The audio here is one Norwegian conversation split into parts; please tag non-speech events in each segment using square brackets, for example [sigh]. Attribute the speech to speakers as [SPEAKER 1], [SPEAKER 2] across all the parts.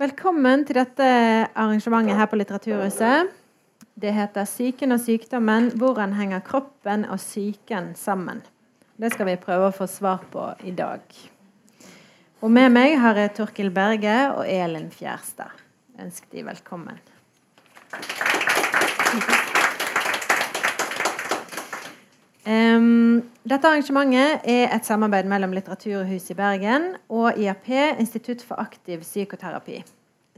[SPEAKER 1] Velkommen til dette arrangementet her på Litteraturhuset. Det heter 'Psyken og sykdommen hvordan henger kroppen og psyken sammen'. Det skal vi prøve å få svar på i dag. Og med meg har jeg Torkil Berge og Elin Fjerstad. Ønsk de velkommen. Um, dette arrangementet er et samarbeid mellom Litteraturhuset i Bergen og IAP, Institutt for aktiv psykoterapi,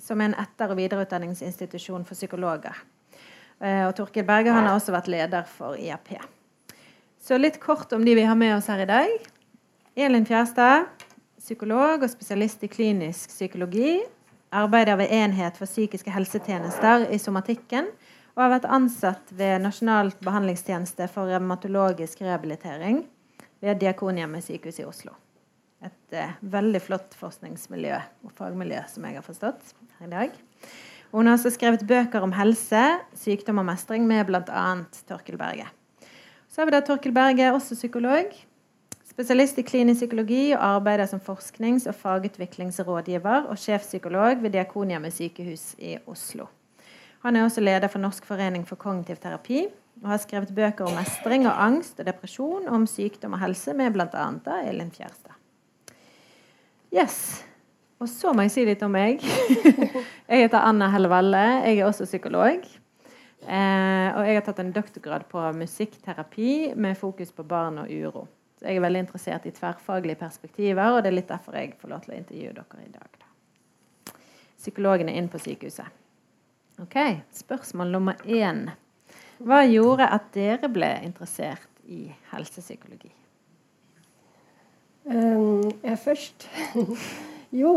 [SPEAKER 1] som er en etter- og videreutdanningsinstitusjon for psykologer. Uh, og Torkil Berge han har også vært leder for IAP. Så litt kort om de vi har med oss her i dag. Elin Fjerstad, psykolog og spesialist i klinisk psykologi. Arbeider ved Enhet for psykiske helsetjenester i somatikken og har vært ansatt ved Nasjonalt behandlingstjeneste for revmatologisk rehabilitering ved Diakonhjemmet sykehus i Oslo. Et eh, veldig flott forskningsmiljø og fagmiljø, som jeg har forstått her i dag. Og hun har også skrevet bøker om helse, sykdom og mestring med bl.a. Torkel Berge. Så har vi da Torkel Berge, også psykolog. Spesialist i klinisk psykologi og arbeider som forsknings- og fagutviklingsrådgiver og sjefpsykolog ved Diakonhjemmet sykehus i Oslo. Han er også leder for Norsk forening for kognitiv terapi og har skrevet bøker om mestring og angst og depresjon, om sykdom og helse, med bl.a. Elin Fjerstad. Yes. Og så må jeg si litt om meg. [laughs] jeg heter Anna Hellevalle. Jeg er også psykolog. Eh, og jeg har tatt en doktorgrad på musikkterapi med fokus på barn og uro. Så jeg er veldig interessert i tverrfaglige perspektiver, og det er litt derfor jeg får lov til å intervjue dere i dag. Da. Psykologene inn på sykehuset. Ok, Spørsmål nummer én. Hva gjorde at dere ble interessert i helsepsykologi?
[SPEAKER 2] Um, jeg først. [laughs] jo,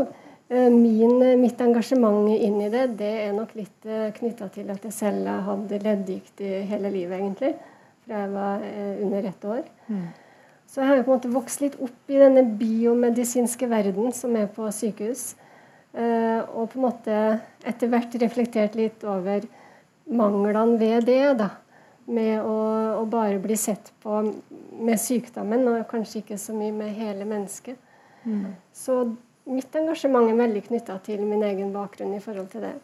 [SPEAKER 2] eh, min, mitt engasjement inn i det det er nok litt eh, knytta til at jeg selv hadde leddgikt i hele livet, egentlig. Fra jeg var under ett år. Mm. Så jeg har på en måte vokst litt opp i denne biomedisinske verden som er på sykehus. Uh, og på en måte etter hvert reflektert litt over manglene ved det. da, Med å, å, bare bli sett på med sykdommen, og kanskje ikke så mye med hele mennesket. Mm. Så mitt engasjement er veldig knytta til min egen bakgrunn i forhold til det.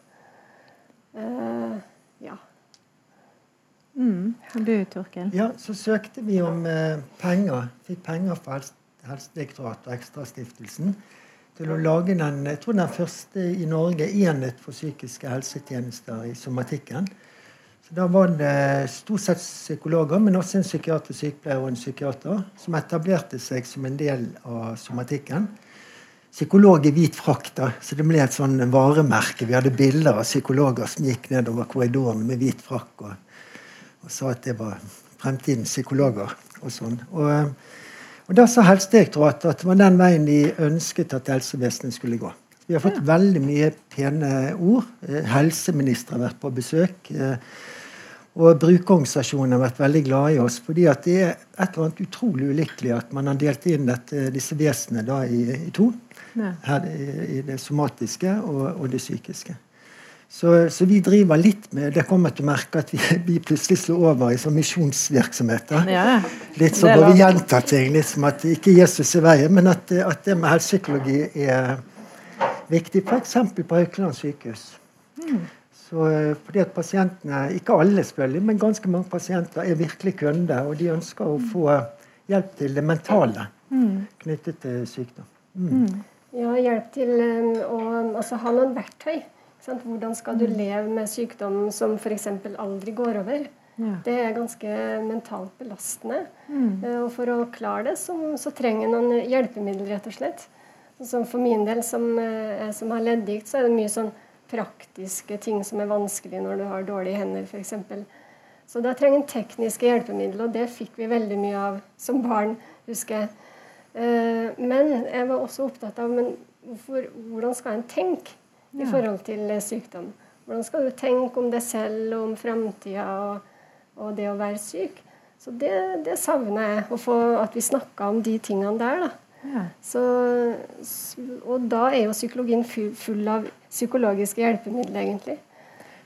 [SPEAKER 2] Uh, ja.
[SPEAKER 1] Mm. Du, Torkel?
[SPEAKER 3] Ja, så søkte vi om eh, penger. Fikk penger fra Helsedirektoratet og Ekstrastiftelsen til å lage den, jeg tror den første i Norge enhet for psykiske helsetjenester i somatikken. Så Da var det stort sett psykologer, men også en psykiater, sykepleier og en psykiater som etablerte seg som en del av somatikken. Psykolog i hvit frakt, da, så det ble et sånn varemerke. Vi hadde bilder av psykologer som gikk nedover korridoren med hvit frakk og, og sa at det var fremtidens psykologer. og sånn. Og og Da sa Helsedirektoratet at det var den veien de ønsket at helsevesenet skulle gå. Vi har fått ja. veldig mye pene ord. Helseministeren helseministre har vært på besøk. Eh, og brukerorganisasjonene har vært veldig glade i oss. fordi at det er et eller annet utrolig ulykkelig at man har delt inn dette, disse vesenene i, i to. Ja. Her, i, i, det somatiske og, og det psykiske. Så, så, vi driver litt med Det kommer til å merke at vi, [laughs] vi plutselig slår over i sånn misjonsvirksomheter. Ja, litt sånn hvor vi gjentar ting. Liksom at ikke Jesus er veien, men at, at det med helsepsykologi er viktig. F.eks. på Haukeland sykehus. Mm. Så, fordi at pasientene, Ikke alle, selvfølgelig, men ganske mange pasienter er virkelig kunder. Og de ønsker å få hjelp til det mentale mm. knyttet til sykdom. Mm.
[SPEAKER 2] Ja, hjelp til um, å altså, ha noen verktøy hvordan skal du leve med sykdom som f.eks. aldri går over? Ja. Det er ganske mentalt belastende. Mm. Eh, og for å klare det, så, så trenger en noen hjelpemidler, rett og slett. Så for min del, som, eh, som har leddgikt, så er det mye sånn praktiske ting som er vanskelig når du har dårlige hender, f.eks. Så da trenger en tekniske hjelpemidler, og det fikk vi veldig mye av som barn, husker jeg. Eh, men jeg var også opptatt av men hvorfor, hvordan skal en tenke? I forhold til eh, sykdom. Hvordan skal du tenke om deg selv og om framtida og, og, det å være syk? Så det, det savner jeg, å få at vi snakker om de tingene der. da. Ja. Så, og da er jo psykologien full av psykologiske hjelpemidler, egentlig.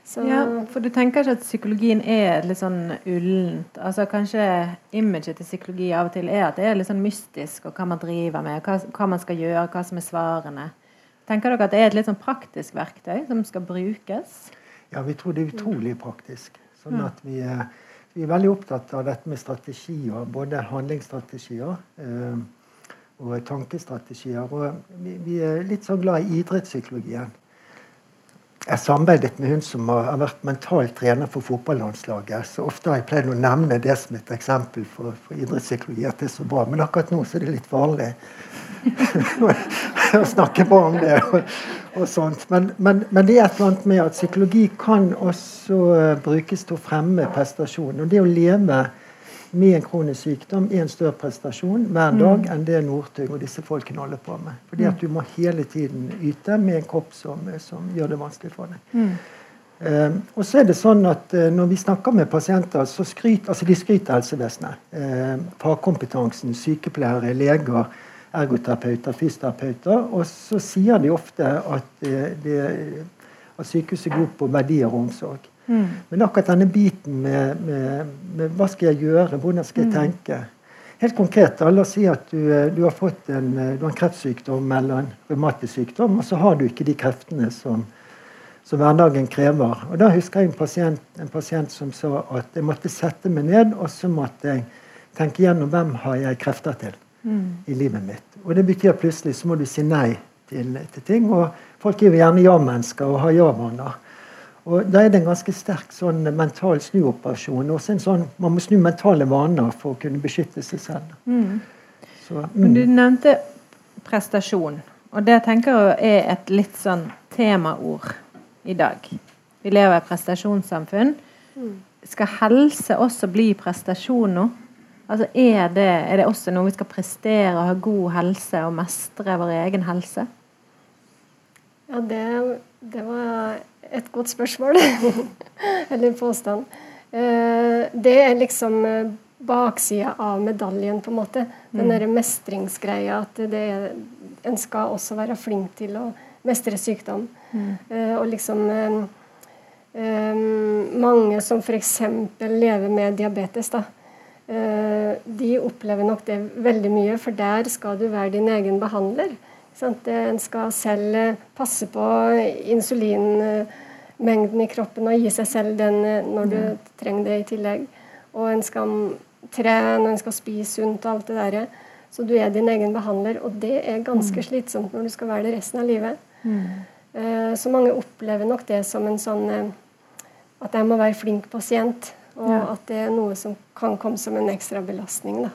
[SPEAKER 1] Så, ja, for du tenker ikke at psykologien er litt sånn ullent? Altså Kanskje imaget til psykologi av og til er at det er litt sånn mystisk, og hva man driver med, hva, hva man skal gjøre, hva som er svarene. Tenker dere at det er et litt sånn praktisk verktøy som skal brukes?
[SPEAKER 3] Ja, vi tror det er utrolig praktisk. Sånn at vi, vi er veldig opptatt av dette med strategier. Både handlingsstrategier eh, og tankestrategier. Og vi, vi, er litt sånn glad i idrettspsykologien. Jeg samarbeidet med hun som har vært mental trener for fotballandslaget. Så ofte har jeg pleid å nevne det som et eksempel for, for idrettspsykologi. at det er så bra. Men akkurat nå så er det litt farlig [laughs] å snakke bra om det. Og, og sånt. Men, men, men, det er et eller annet med at psykologi kan også brukes til å fremme prestasjon. Og det å leve med en kronisk sykdom i en større prestasjon hver mm. dag mm. enn det Northug og disse folkene holder på med. Fordi at du må hele tiden yte med en kropp som, som gjør det vanskelig for deg. Mm. Uh, og så er det sånn at uh, Når vi snakker med pasienter, så skryter altså de skryter helsevesenet. Uh, fagkompetansen, sykepleiere, leger, ergoterapeuter, fysioterapeuter. Og så sier de ofte at, det, at sykehuset er god på verdier og omsorg. Mm. Men akkurat denne biten med, med, med, hva skal jeg gjøre, hvordan skal jeg mm. tenke Helt konkret, la oss si at du, du, har fått en, du har en kreftsykdom eller en revmatisk sykdom, og så har du ikke de kreftene som, som hverdagen krever. Og Da husker jeg en pasient, en pasient, som sa at jeg måtte sette meg ned og så måtte jeg tenke gjennom hvem har jeg krefter til mm. i livet mitt. Og Det betyr plutselig så må du si nei til, til ting. og Folk er jo gjerne ja-mennesker og har ja-vaner. Og Da er det en ganske sterk sånn mental snuoperasjon. Også en sånn, Man må snu mentale vaner for å kunne beskytte seg selv. Mm.
[SPEAKER 1] Så, mm. Du nevnte prestasjon. Og det tenker jeg er et litt sånn temaord i dag. Vi lever i et prestasjonssamfunn. Mm. Skal helse også bli prestasjon nå? Altså er det, er det også noe vi skal prestere, ha god helse og mestre vår egen helse?
[SPEAKER 2] Ja, det, det var et godt spørsmål. [laughs] Eller påstand. Eh, det er liksom eh, baksida av medaljen, på en måte. Den mm. derre mestringsgreia. At det er, en skal også være flink til å mestre sykdom. Mm. Eh, og liksom Mange som f.eks. lever med diabetes, da. De opplever nok det veldig mye, for der skal du være din egen behandler. En skal selv passe på insulinmengden i kroppen og gi seg selv den eh, når du trenger det i tillegg. Og en skal trene, og en skal spise sunt og alt det derre. Så du er din egen behandler, og det er ganske mm. slitsomt når du skal være det resten av livet. Mm. Eh, så mange opplever nok det som en sånn eh, At jeg må være flink pasient, og ja. at det er noe som kan komme som en ekstra belastning. da.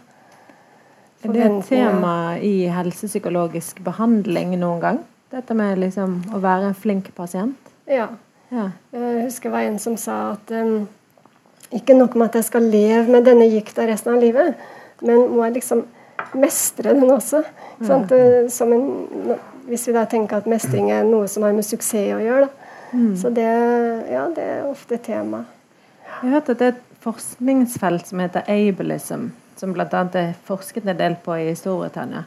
[SPEAKER 1] Er det et tema i helsepsykologisk behandling noen gang? Dette med liksom å være en flink pasient?
[SPEAKER 2] Ja. Ja. Jeg husker det var en som sa at um, ikke nok med at jeg skal leve med denne gikta resten av livet, men må jeg liksom mestre den også. Ja. En, hvis vi da tenker at mestring er noe som har med suksess å gjøre. Mm. Så det, ja, det er ofte tema.
[SPEAKER 1] Jeg har hørt at det er et forskningsfelt som heter ableism, som bl.a. er forsket en del på i Storbritannia.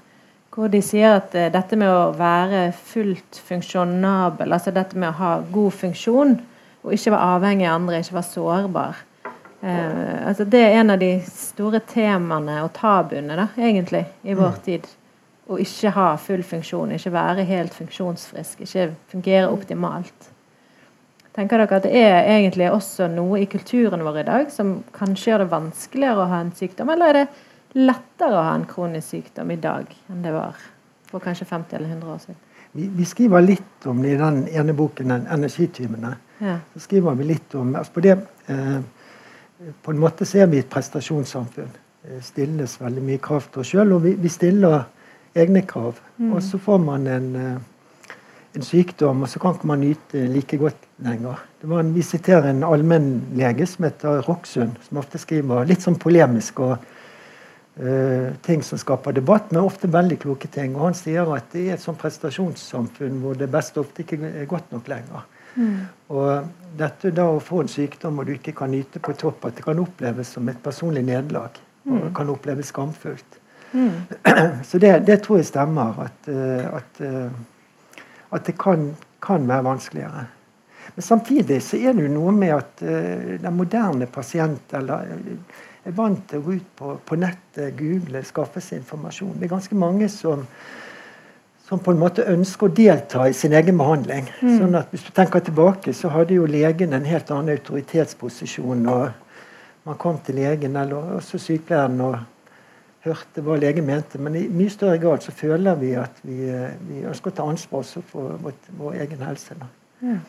[SPEAKER 1] Hvor de sier at uh, dette med å være fullt funksjonabel, altså dette med å ha god funksjon og ikke være avhengig av andre, ikke være sårbar uh, altså Det er en av de store temaene og tabuene da, egentlig i vår mm. tid. Å ikke ha full funksjon, ikke være helt funksjonsfrisk, ikke fungere optimalt. Tenker dere at det er egentlig også noe i kulturen vår i dag som kanskje gjør det vanskeligere å ha en sykdom, eller er det lettere å ha en kronisk sykdom i dag enn det var for kanskje 50 eller 100 år siden?
[SPEAKER 3] Vi, vi skriver litt om det i den ene boken, den 'Energitimene'. Ja. Så skriver vi litt om altså på det eh, På en måte så er vi et prestasjonssamfunn. Det stilles veldig mye krav til oss sjøl, og vi, vi, stiller egne krav. Mm. Og så får man en, eh, en, sykdom, og så kan ikke man nyte like godt lenger. En, vi siterer en allmennlege som heter Roksund, som ofte skriver litt sånn polemisk. og Uh, ting som skaper debatt, men ofte veldig kloke ting. Og han sier at det er et sånt prestasjonssamfunn hvor det beste ofte ikke er godt nok lenger. Mm. Og dette da å få en sykdom og du ikke kan nyte på topp, at det kan oppleves som et personlig nederlag. Mm. Og kan oppleves skamfullt. Mm. [clears throat] Så det, det, tror jeg stemmer. At, uh, at, uh, at det kan, kan, være vanskeligere. Men samtidig så er det jo noe med at den moderne pasient eller er vant til å gå ut på, på nettet, google, skaffe seg informasjon. Det er ganske mange som, som på en måte ønsker å delta i sin egen behandling. Mm. Sånn at Hvis du tenker tilbake, så hadde jo legen en helt annen autoritetsposisjon. og Man kom til legen eller også sykepleieren og hørte hva legen mente. Men i mye større grad så føler vi at vi, vi ønsker å ta ansvar også for vår, vår egen helse. Ja.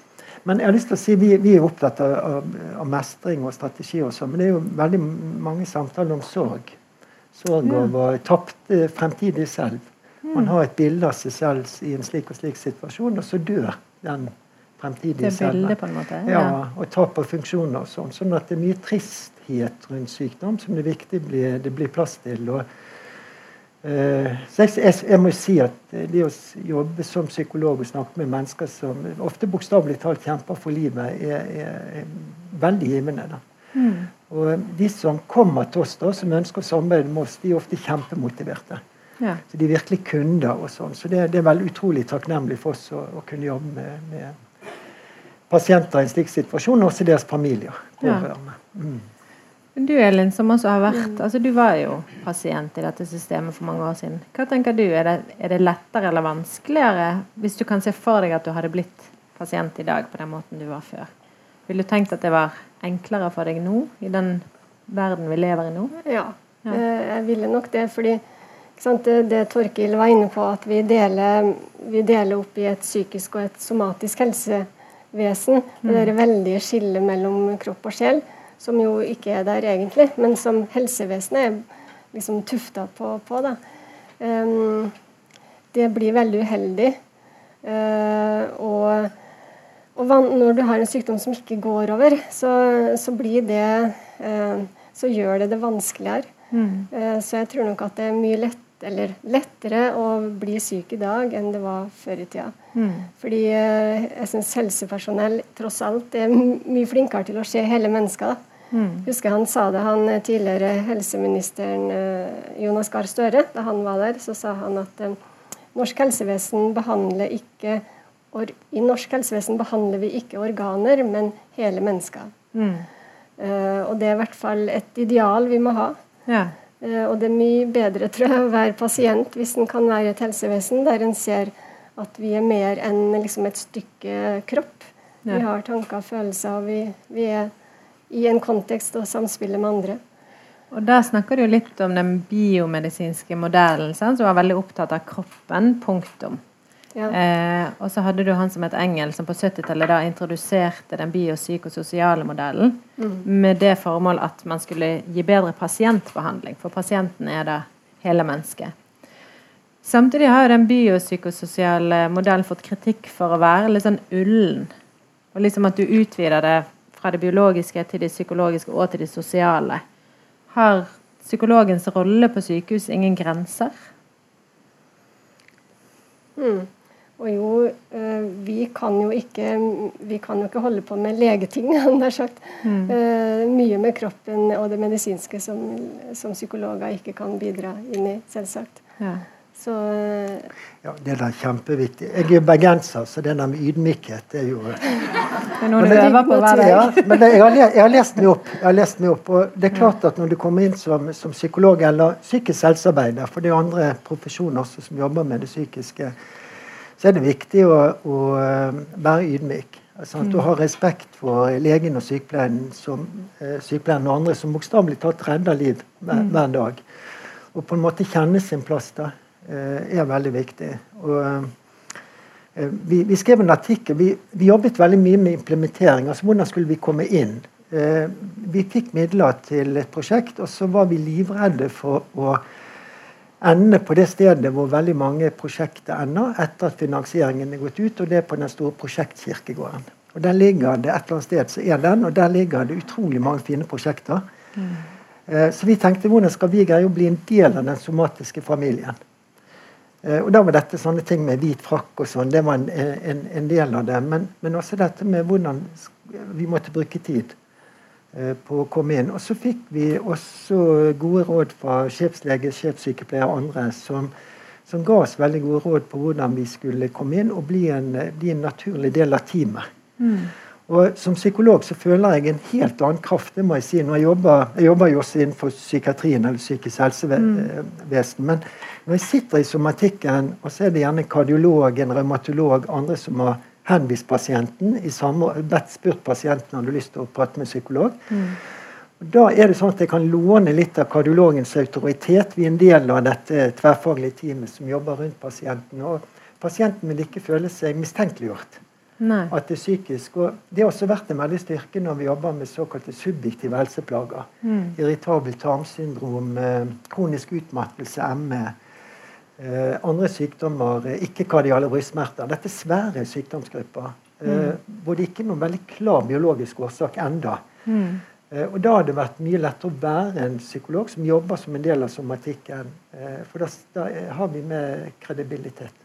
[SPEAKER 3] Men jeg har lyst til å si vi, vi er opptatt av, av, av, mestring og strategi også. Men det er jo veldig mange samtaler om sorg. Sorg over tapt fremtidig selv. Man mm. har et bilde av seg selv i en slik og slik situasjon, og så dør den fremtidige
[SPEAKER 1] selv. på en måte.
[SPEAKER 3] Ja, og tap av funksjoner og sånn. Sånn at det er mye tristhet rundt sykdom som det er viktig blir, det blir plass til. og Uh, så jeg, jeg, jeg, må si at det å jobbe som psykolog og snakke med mennesker som ofte bokstavelig talt kjemper for livet, er, er, er veldig givende. Mm. Og de som kommer til oss, da, som ønsker å samarbeide med oss, de er ofte kjempemotiverte. Ja. Så de er virkelig kunder. og sånn. Så det, det, er veldig utrolig takknemlig for oss å, å kunne jobbe med, med, pasienter i en slik situasjon, og også deres familier. Ja. Mm.
[SPEAKER 1] Du Elin, som også har vært, mm. altså du var jo pasient i dette systemet for mange år siden. Hva tenker du, er det, er det lettere eller vanskeligere hvis du kan se for deg at du hadde blitt pasient i dag på den måten du var før? Ville du tenkt at det var enklere for deg nå, i den verden vi lever i nå?
[SPEAKER 2] Ja, ja. Eh, jeg ville nok det. fordi det, det Torkil var inne på, at vi deler, vi deler, opp i et psykisk og et somatisk helsevesen. Mm. Det er veldige skillet mellom kropp og sjel, som jo ikke er der egentlig, men som helsevesenet er liksom tufta på. på um, det blir veldig uheldig. Uh, og, og, når du har en sykdom som ikke går over, så, så blir det uh, Så gjør det det vanskeligere. Mm. Uh, så jeg tror nok at det er mye lett eller lettere å bli syk i dag enn det var før i tida. Mm. Fordi eh, jeg syns helsepersonell tross alt er mye flinkere til å se hele mennesker. Mm. Husker han sa det, han eh, tidligere helseministeren eh, Jonas Gahr Støre, da han var der, så sa han at norsk helsevesen behandler ikke I norsk helsevesen behandler vi ikke organer, men hele mennesker. Mm. og det er i hvert fall et ideal vi må ha. Ja. Eh, og det er mye bedre tror jeg, å være pasient hvis en kan være et helsevesen der en ser at vi er mer enn liksom, et stykke kropp. Ja. Vi har tanker og følelser, og vi, vi, er i en kontekst og samspiller med andre.
[SPEAKER 1] Og Der snakker du litt om den biomedisinske modellen, sant? som var veldig opptatt av kroppen. Punktum. Ja. Eh, og så hadde du han som het Engel, som på 70-tallet da introduserte den biopsykososiale modellen mm. med det formål at man skulle gi bedre pasientbehandling, for pasienten er da hele mennesket. Samtidig har jo den biopsykososiale modellen fått kritikk for å være litt sånn ullen. Og liksom at du utvider det fra det biologiske til det psykologiske og til det sosiale. Har psykologens rolle på sykehus ingen grenser?
[SPEAKER 2] Mm. Og jo, eh, vi kan jo ikke, vi kan jo ikke holde på med legeting, [laughs] nær sagt. Mm. Eh, mye med kroppen og det medisinske som, som, psykologer ikke kan bidra inn i, selvsagt. Ja. Så,
[SPEAKER 3] eh, ja, Det er da kjempeviktig. Jeg er bergenser, så det der med ydmykhet er jo
[SPEAKER 1] Det er noe du øver på hver dag. Ja,
[SPEAKER 3] men det, jeg, har, jeg, har, lest meg opp. Jeg har lest meg opp, og det er klart at Når du kommer inn som, som psykolog eller psykisk helsearbeider, for det er jo andre profesjoner også som jobber med det psykiske så er det viktig å, å eh, være ydmyk. Sånn at du mm. har respekt for legen og sykepleieren, som, eh, sykepleieren og andre som bokstavelig talt redder liv hver, mm. hver, dag. Og på en måte kjenne sin plass da, eh, er veldig viktig. Og, vi, vi, skrev en artikkel. Vi, vi, jobbet veldig mye med implementering. altså Hvordan skulle vi komme inn? Vi fikk midler til et prosjekt, og så var vi livredde for å ende på det stedet hvor veldig mange prosjekter ender etter at finansieringen er gått ut, og det er på den store prosjektkirkegården. Og Der ligger det et eller annet sted så er den, og der ligger det utrolig mange fine prosjekter. Mm. Eh, så vi tenkte hvordan skal vi greie å bli en del av den somatiske familien. Eh, og Da var dette sånne ting med hvit frakk og sånn, det var en, en, en del av det. Men, men, også dette med hvordan vi måtte bruke tid. Eh, på å komme inn. Og så fikk vi også gode råd fra sjefslege, sjefssykepleier og andre som, som, ga oss veldig gode råd på hvordan vi skulle komme inn og bli en, bli en naturlig del av teamet. Mm. Og Som psykolog så føler jeg en helt annen kraft. det må Jeg si. Når jeg jobber, jeg jobber jo også innenfor psykiatrien eller psykisk helsevesen. Mm. Men når jeg sitter i somatikken, og så er det gjerne kardiolog, en revmatolog, andre som har henvist pasienten, i samme, bedt spurt pasienten om du lyst til å prate med psykolog. Mm. Da er det sånn at Jeg kan låne litt av kardiologens autoritet. Vi er en del av dette tverrfaglige teamet som jobber rundt pasienten. og Pasienten vil ikke føle seg mistenkeliggjort. Nei. At det er psykisk. Og det har også vært en veldig styrke når vi jobber med såkalte subjektive helseplager. Mm. Irritabelt tarmsyndrom, eh, kronisk utmattelse, ME. Eh, andre sykdommer, eh, ikke-kardiale brystsmerter. Dette er svære sykdomsgrupper. Eh, mm. hvor det ikke er noen veldig klar biologisk årsak enda. Mm. Og Da har det vært mye lettere å være en psykolog som jobber som en del av somatikken. For da, da har vi med kredibilitet.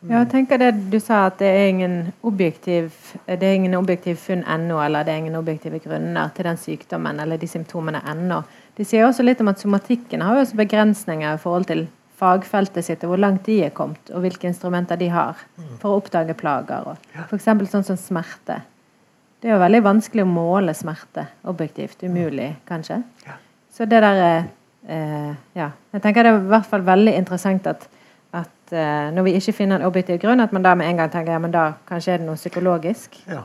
[SPEAKER 1] Mm. Ja, jeg tenker det Du sa at det er ingen objektiv, det er ingen objektiv funn ennå, eller det er ingen objektive grunner til den sykdommen eller de symptomene ennå. De sier også litt om at somatikken har også begrensninger i forhold til fagfeltet sitt, og hvor langt de er kommet, og hvilke instrumenter de har mm. for å oppdage plager. F.eks. sånn som smerte. Det er jo veldig vanskelig å måle smerte objektivt. Umulig, kanskje. Så det der eh, Ja. Jeg tenker det er i hvert fall veldig interessant at, at eh, når vi ikke finner en objektiv grunn, at man da med en gang tenker ja, men da kanskje er det noe psykologisk. Ja.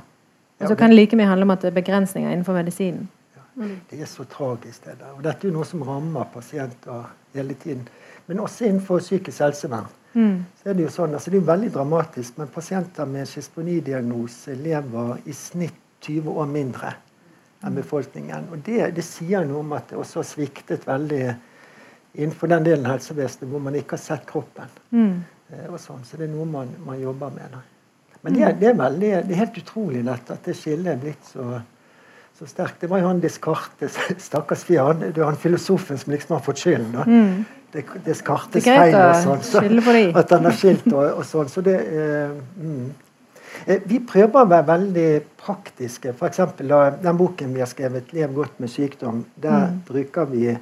[SPEAKER 1] Ja, og så kan det like mye handle om at det er begrensninger innenfor medisinen.
[SPEAKER 3] Ja, Det er så tragisk, det der. Og dette er jo noe som rammer pasienter hele tiden. Men også innenfor psykisk helsevern. Mm. Så er Det jo sånn, altså det er veldig dramatisk, men pasienter med schizofrenidiagnose lever i snitt 20 år mindre enn befolkningen. Og det, det sier noe om at det også har sviktet veldig innenfor den delen av helsevesenet hvor man ikke har sett kroppen. Mm. Eh, sånn. Så det er noe man, man jobber med. Da. Men det, det, er veldig, det er helt utrolig lett at det skillet er blitt så, så sterkt. Det var jo han Descartes, [laughs] stakkars fyr, han, det er han filosofen som liksom har fått skylden. da. Mm. Descartes feil og sånn. Så, at den er skilt og, og sånn. Så det eh, mm. Eh, vi prøver å være veldig praktiske. F.eks. den boken vi har skrevet 'Lev godt med sykdom'. Der mm. bruker vi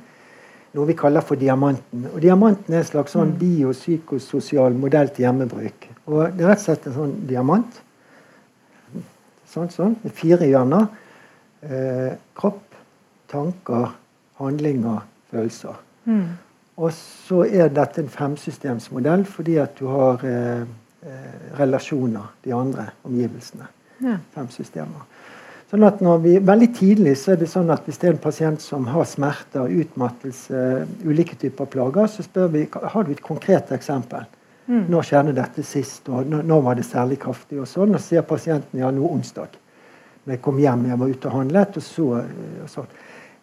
[SPEAKER 3] noe vi kaller for diamanten. Og Diamanten er en slags sånn mm. biopsykososial modell til hjemmebruk. Og Det er rett og slett en sånn diamant. Sånn, sånn, med fire hjørner. Eh, kropp, tanker, handlinger, følelser. Mm. Og så er dette en femsystemsmodell fordi at du har eh, eh, relasjoner, de andre omgivelsene. Ja. Fem systemer. Sånn at når vi, Veldig tidlig så er det sånn at hvis det er en pasient som har smerter, utmattelse, ulike typer plager, så spør vi har du et konkret eksempel. Mm. Når skjedde dette sist, og når, var det særlig kraftig? og sånn, Og så sier pasienten ja, nå onsdag. Når jeg kom hjem, jeg var ute og handlet, og så, og sånn.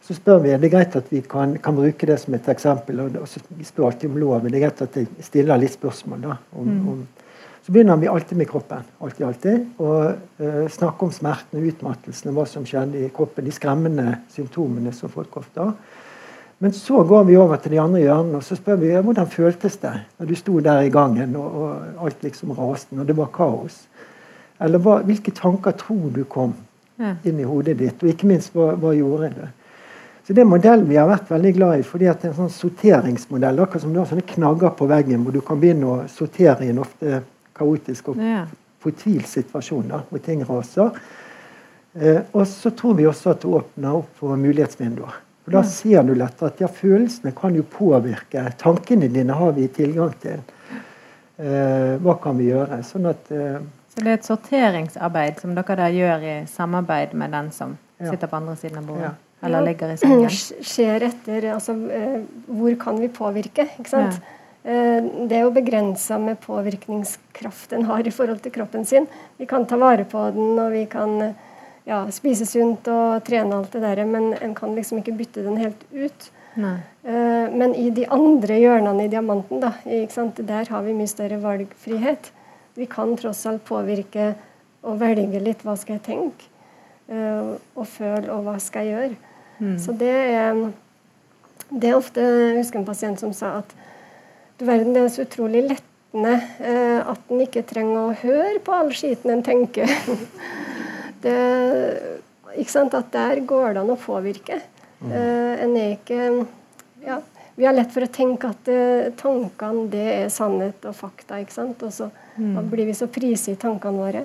[SPEAKER 3] Så spør vi er det greit at vi kan, kan, bruke det som et eksempel. og, og så Vi spør alltid om lov. Det er greit at jeg stiller litt spørsmål da, om, mm. om så begynner vi alltid med kroppen. alltid, alltid, Og uh, snakke om smerten og utmattelsen hva som skjedde i kroppen. De skremmende symptomene som folk ofte har. Men så går vi over til de andre hjørnene og så spør vi hvordan føltes det når du sto der i gangen og, og alt liksom raste, og det var kaos. Eller hva, hvilke tanker tror du kom inn i hodet ditt? Og ikke minst, hva, hva gjorde du? Så Det er modellen vi har vært veldig glad i, fordi det er en sånn sorteringsmodell. Akkurat som du har sånne knagger på veggen hvor du kan begynne å sortere i en ofte kaotisk og ja. fortvilt situasjon da, hvor ting raser. Eh, og så tror vi også at det åpner opp for mulighetsvinduer. Og Da ser du lettere at ja, følelsene kan jo påvirke. Tankene dine har vi tilgang til. Eh, hva kan vi gjøre? Sånn at eh,
[SPEAKER 1] Så det er et sorteringsarbeid som dere der gjør i samarbeid med den som ja. sitter på andre siden av bordet? Eller ligger i sengen? [clears throat]
[SPEAKER 2] Skjer etter altså, eh, Hvor kan vi påvirke? ikke sant? Ja. Eh, det er jo begrensa med påvirkningskraft en har i forhold til kroppen sin. Vi kan ta vare på den, og vi kan ja, spise sunt og trene alt det der, men en kan liksom ikke bytte den helt ut. Nei. Eh, men i de andre hjørnene i diamanten, da, der har vi mye større valgfrihet. Vi kan tross alt påvirke og velge litt hva skal jeg tenke, og føle, og hva skal jeg gjøre. Mm. Så det er, det er ofte Jeg husker en pasient som sa at du verden, det er så utrolig lettende eh, at en ikke trenger å høre på all skiten en tenker. [laughs] det, ikke sant? At der går det an å påvirke. Mm. Eh, en er ikke ja, Vi har lett for å tenke at eh, tankene det er sannhet og fakta. ikke sant? Og så mm. blir vi så prisgitt tankene våre.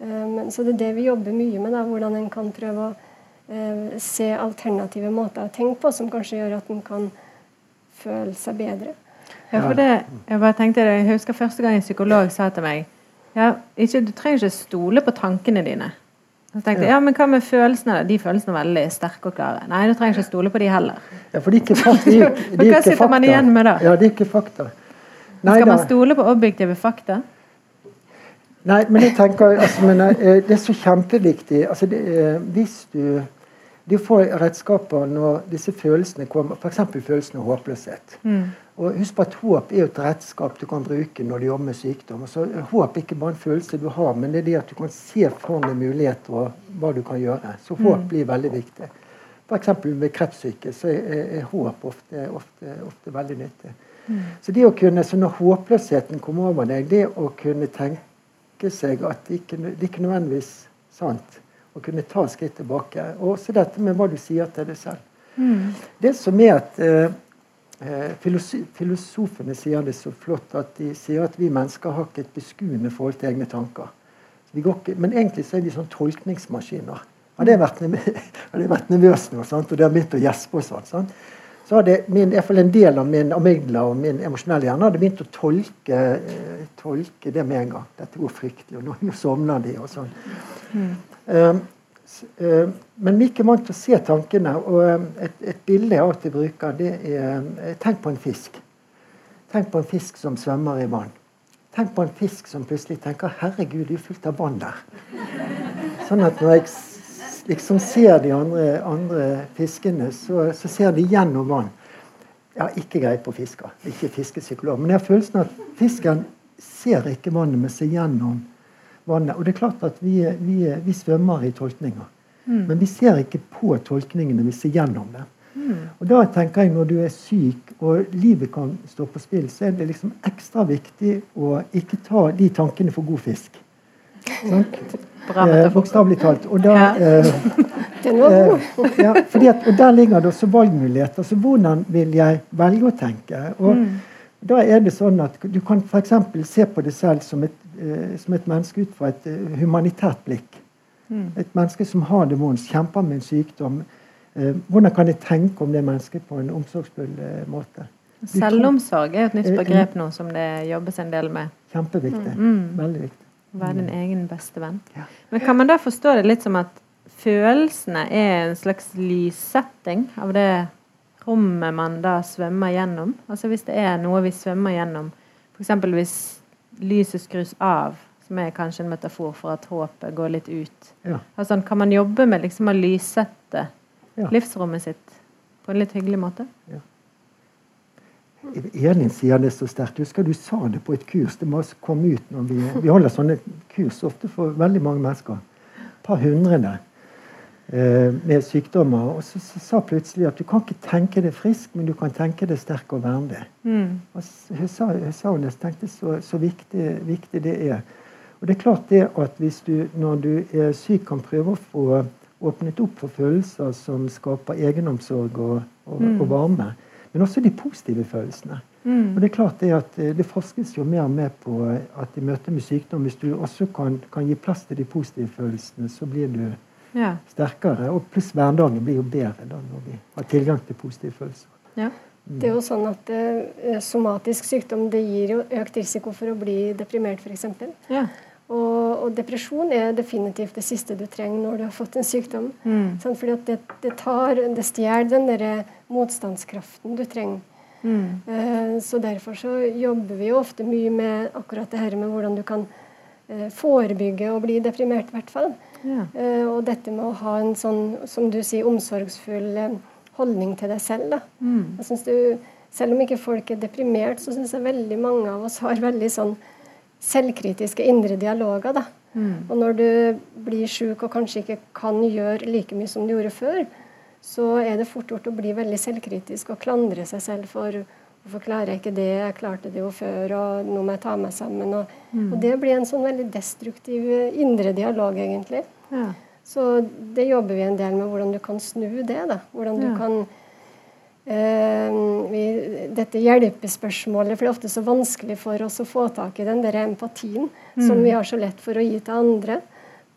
[SPEAKER 2] Um, så det er det vi jobber mye med. Da, hvordan en kan prøve å uh, se alternative måter å tenke på, som kanskje gjør at en kan føle seg bedre.
[SPEAKER 1] Ja, for det, jeg bare tenkte det, jeg husker første gang en psykolog sa til meg ja, ikke, Du trenger ikke stole på tankene dine. Så tenkte jeg, ja, men Hva med følelsene? De følelsene er veldig sterke og klare. Nei, du trenger ikke stole på de heller.
[SPEAKER 3] Ja, for de er ikke [laughs] fakta. De,
[SPEAKER 1] de hva sitter man igjen med da?
[SPEAKER 3] Ja, de er ikke fakta.
[SPEAKER 1] Nei, Skal man stole på objektive fakta?
[SPEAKER 3] Nei, men jeg tenker altså, men, eh, Det er så kjempeviktig. Altså, det, eh, hvis du de får redskaper når disse følelsene kommer, f.eks. følelsen av håpløshet. Mm. Og husk på at Håp er et redskap du kan bruke når du jobber med sykdom. Så Håp er ikke bare en følelse du har, men det er det at du kan se for deg muligheter og hva du kan gjøre. Så håp mm. blir veldig viktig. F.eks. med kreftsyke så er, er håp ofte, ofte, ofte, veldig nyttig. Mm. Så det å kunne, så når håpløsheten kommer over deg, det å kunne tenke seg at det ikke, det ikke nødvendigvis sant, å kunne ta skritt tilbake. Og også dette med hva du sier til deg selv. Mm. Det som er at eh, Eh, filosofene sier det så flott at de sier at vi mennesker har ikke et beskuende forhold til egne tanker. Ikke, men egentlig så er vi sånn tolkningsmaskiner. Hadde jeg vært, [laughs] hadde jeg vært nervøs nå sant? og det har begynt å gjespe, og sånn, så hadde min, i en del av min amygdala og min emosjonelle hjerne hadde begynt å tolke, eh, tolke, det med en gang. Dette går fryktelig, og nå, nå sovner de, og sånn. Mm. Um, Eh, men vi er ikke vant til å se tankene. og eh, Et, et bilde jeg alltid bruker, det er Tenk på en fisk. Tenk på en fisk som svømmer i vann. Tenk på en fisk som plutselig tenker 'Herregud, det er fullt av vann der'. Sånn at når jeg liksom ser de andre, andre fiskene, så, så, ser de gjennom vann. Jeg har ikke greie på fisker. Ikke fiskepsykolog. Men jeg har følelsen at fisken ser ikke vannet, men ser gjennom vannet. Og det er klart at vi, vi, vi svømmer i tolkninger. Mm. Men vi ser ikke på tolkningene, vi ser gjennom det. Mm. Og da tenker jeg Når du er syk og livet kan stå på spill, så er det liksom ekstra viktig å ikke ta de tankene for god fisk. Sånn? [laughs] Eh, Bokstavelig talt. Og, da, eh, [laughs] eh, ja, at, og der ligger det også valgmuligheter. Så hvordan vil jeg velge å tenke? Og mm. Da er det sånn at Du kan f.eks. se på deg selv som et som et menneske ut fra et eh, humanitært blikk. Mm. Et menneske som har det vondt, kjemper med en sykdom. Eh, hvordan kan jeg tenke om det mennesket på en omsorgsfull måte?
[SPEAKER 1] Selvomsorg er jo et nytt begrep nå som det jobbes en del med.
[SPEAKER 3] Kjempeviktig. Mm. mm. Veldig viktig.
[SPEAKER 1] Være din egen beste venn. Ja. Men kan man da forstå det litt som at følelsene er en slags lyssetting av det rommet man da svømmer gjennom? Altså hvis det er noe vi svømmer gjennom, f.eks. hvis lyset skrus av, som er kanskje en metafor for at håpet går litt ut. Ja. Altså, kan man jobbe med liksom å lyssette ja. livsrommet sitt på en litt hyggelig måte? Ja.
[SPEAKER 3] Elin sier det så sterkt. Husker du sa det på et kurs. Det må komme ut når vi, vi holder sånne kurs ofte for veldig mange mennesker. Et par hundre Eh, med sykdommer. Og så, så, sa plutselig at du kan ikke tenke deg frisk, men du kan tenke deg sterk og verdig. Mm. Og hun sa, hun sa hun tenkte så, så viktig, viktig, det er. Og det er klart det at hvis du når du er syk, kan prøve å få åpnet opp for følelser som skaper egenomsorg og, og, mm. og varme, men også de positive følelsene. Mm. Og Det er klart det at eh, det forskes jo mer og mer på at i møte med sykdom, hvis du også kan, kan gi plass til de positive følelsene, så blir du ja. sterkere. Og pluss hverdagen blir jo bedre da når vi har tilgang til positive følelser. Ja.
[SPEAKER 2] Mm. Det er jo sånn at uh, Somatisk sykdom det gir jo økt risiko for å bli deprimert, f.eks. Ja. Og, og, depresjon er definitivt det siste du trenger når du har fått en sykdom. Mm. Sånn, fordi at det, det, tar, det stjeler den der motstandskraften du trenger. Mm. Uh, så Derfor så jobber vi jo ofte mye med akkurat det her med hvordan du kan uh, forebygge å bli deprimert, i hvert fall. Ja. Uh, og dette med å ha en sånn, som du sier, omsorgsfull uh, holdning til deg selv. Da. Mm. Jeg synes du, selv om ikke folk er deprimert, så syns jeg veldig mange av oss har veldig sånn selvkritiske indre dialoger. Da. Mm. Og når du blir sjuk og kanskje ikke kan gjøre like mye som du gjorde før, så er det fort gjort å bli veldig selvkritisk og klandre seg selv for Hvorfor klarer jeg ikke det? Jeg klarte det jo før, og nå må jeg ta meg sammen. Og, mm. og det blir en sånn veldig destruktiv eh, indre dialog, egentlig. Ja. Så det jobber vi en del med, hvordan du kan snu det. da. Hvordan du ja. kan eh, vi, Dette hjelpespørsmålet, for det er ofte så vanskelig for oss å få tak i den der empatien mm. som vi har så lett for å gi til andre.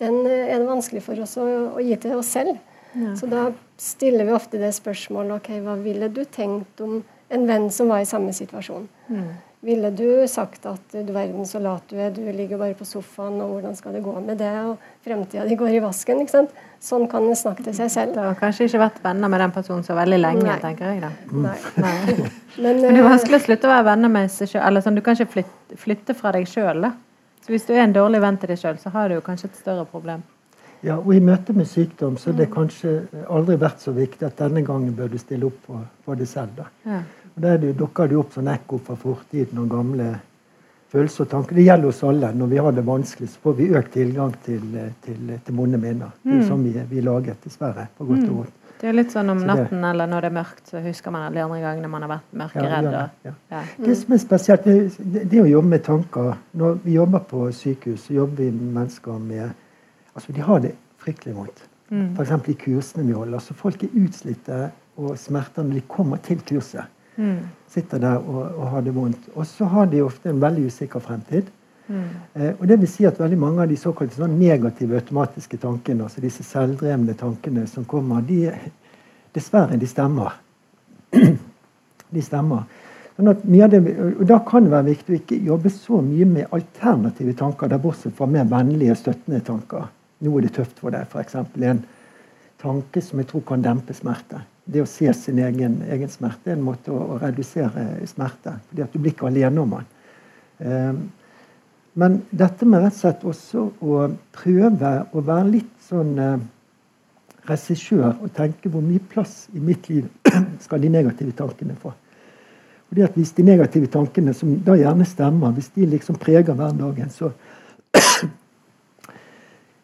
[SPEAKER 2] den er det vanskelig for oss å, å gi til oss selv. Ja. Så da stiller vi ofte det spørsmålet ok, hva ville du tenkt om en venn som var i samme situasjon? Mm. Ville du sagt at du verden så lat du er, du ligger bare på sofaen, og hvordan skal det gå med det, og fremtida di går i vasken? ikke sant? Sånn kan en snakke til seg selv.
[SPEAKER 1] Du har kanskje ikke vært venner med den personen så veldig lenge, Nei. tenker jeg da.
[SPEAKER 2] Nei. Nei. [laughs]
[SPEAKER 1] Men, Men, det er vanskelig å slutte å være venner med seg sjøl. Sånn, du kan ikke flytte, flytte fra deg sjøl, da. Så hvis du er en dårlig venn til deg sjøl, så har du jo kanskje et større problem.
[SPEAKER 3] Ja, og I møte med sykdom så har det kanskje aldri vært så viktig at denne gangen bør du stille opp for, for deg selv. da. Ja. Og Der dukker det opp sånn ekko fra fortiden og gamle følelser og tanker. Det gjelder oss alle. Når vi har det vanskelig, så får vi økt tilgang til, til, til vonde minner. Det er mm. sånn vi, vi er laget, dessverre. på godt og vondt.
[SPEAKER 1] Det er litt sånn om natten eller når det er mørkt, så husker man alle de andre gangene man har vært mørkeredd. Ja, ja,
[SPEAKER 3] ja. Det som er spesielt, det, det, å jobbe med tanker Når vi jobber på sykehus, så jobber vi med mennesker med Altså, de har det fryktelig vondt. Mm. F.eks. i kursene vi holder. så Folk er utslitte og smerter når de kommer til kurset. Mm. Sitter der og, og, har det vondt. Og så har de ofte en veldig usikker fremtid. Mm. Eh, og det vil si at veldig mange av de såkalte sånn negative automatiske tankene, altså disse selvdrevne tankene som kommer, de dessverre, de stemmer. [clears throat] de stemmer. Sånn det, og Da kan det være viktig å ikke jobbe så mye med alternative tanker, der bortsett fra mer vennlige, støttende tanker. Nå er det tøft for deg, f.eks. en tanke som jeg tror kan dempe smerte det å se sin egen, egen smerte er en måte å, å, redusere smerte fordi at du blir ikke alene om den. Eh, men dette med rett og slett også å prøve å være litt sånn eh, regissør og tenke hvor mye plass i mitt liv [clears throat] skal de negative tankene få. Fordi at Hvis de negative tankene, som da gjerne stemmer, hvis de liksom preger hverdagen, så [clears throat]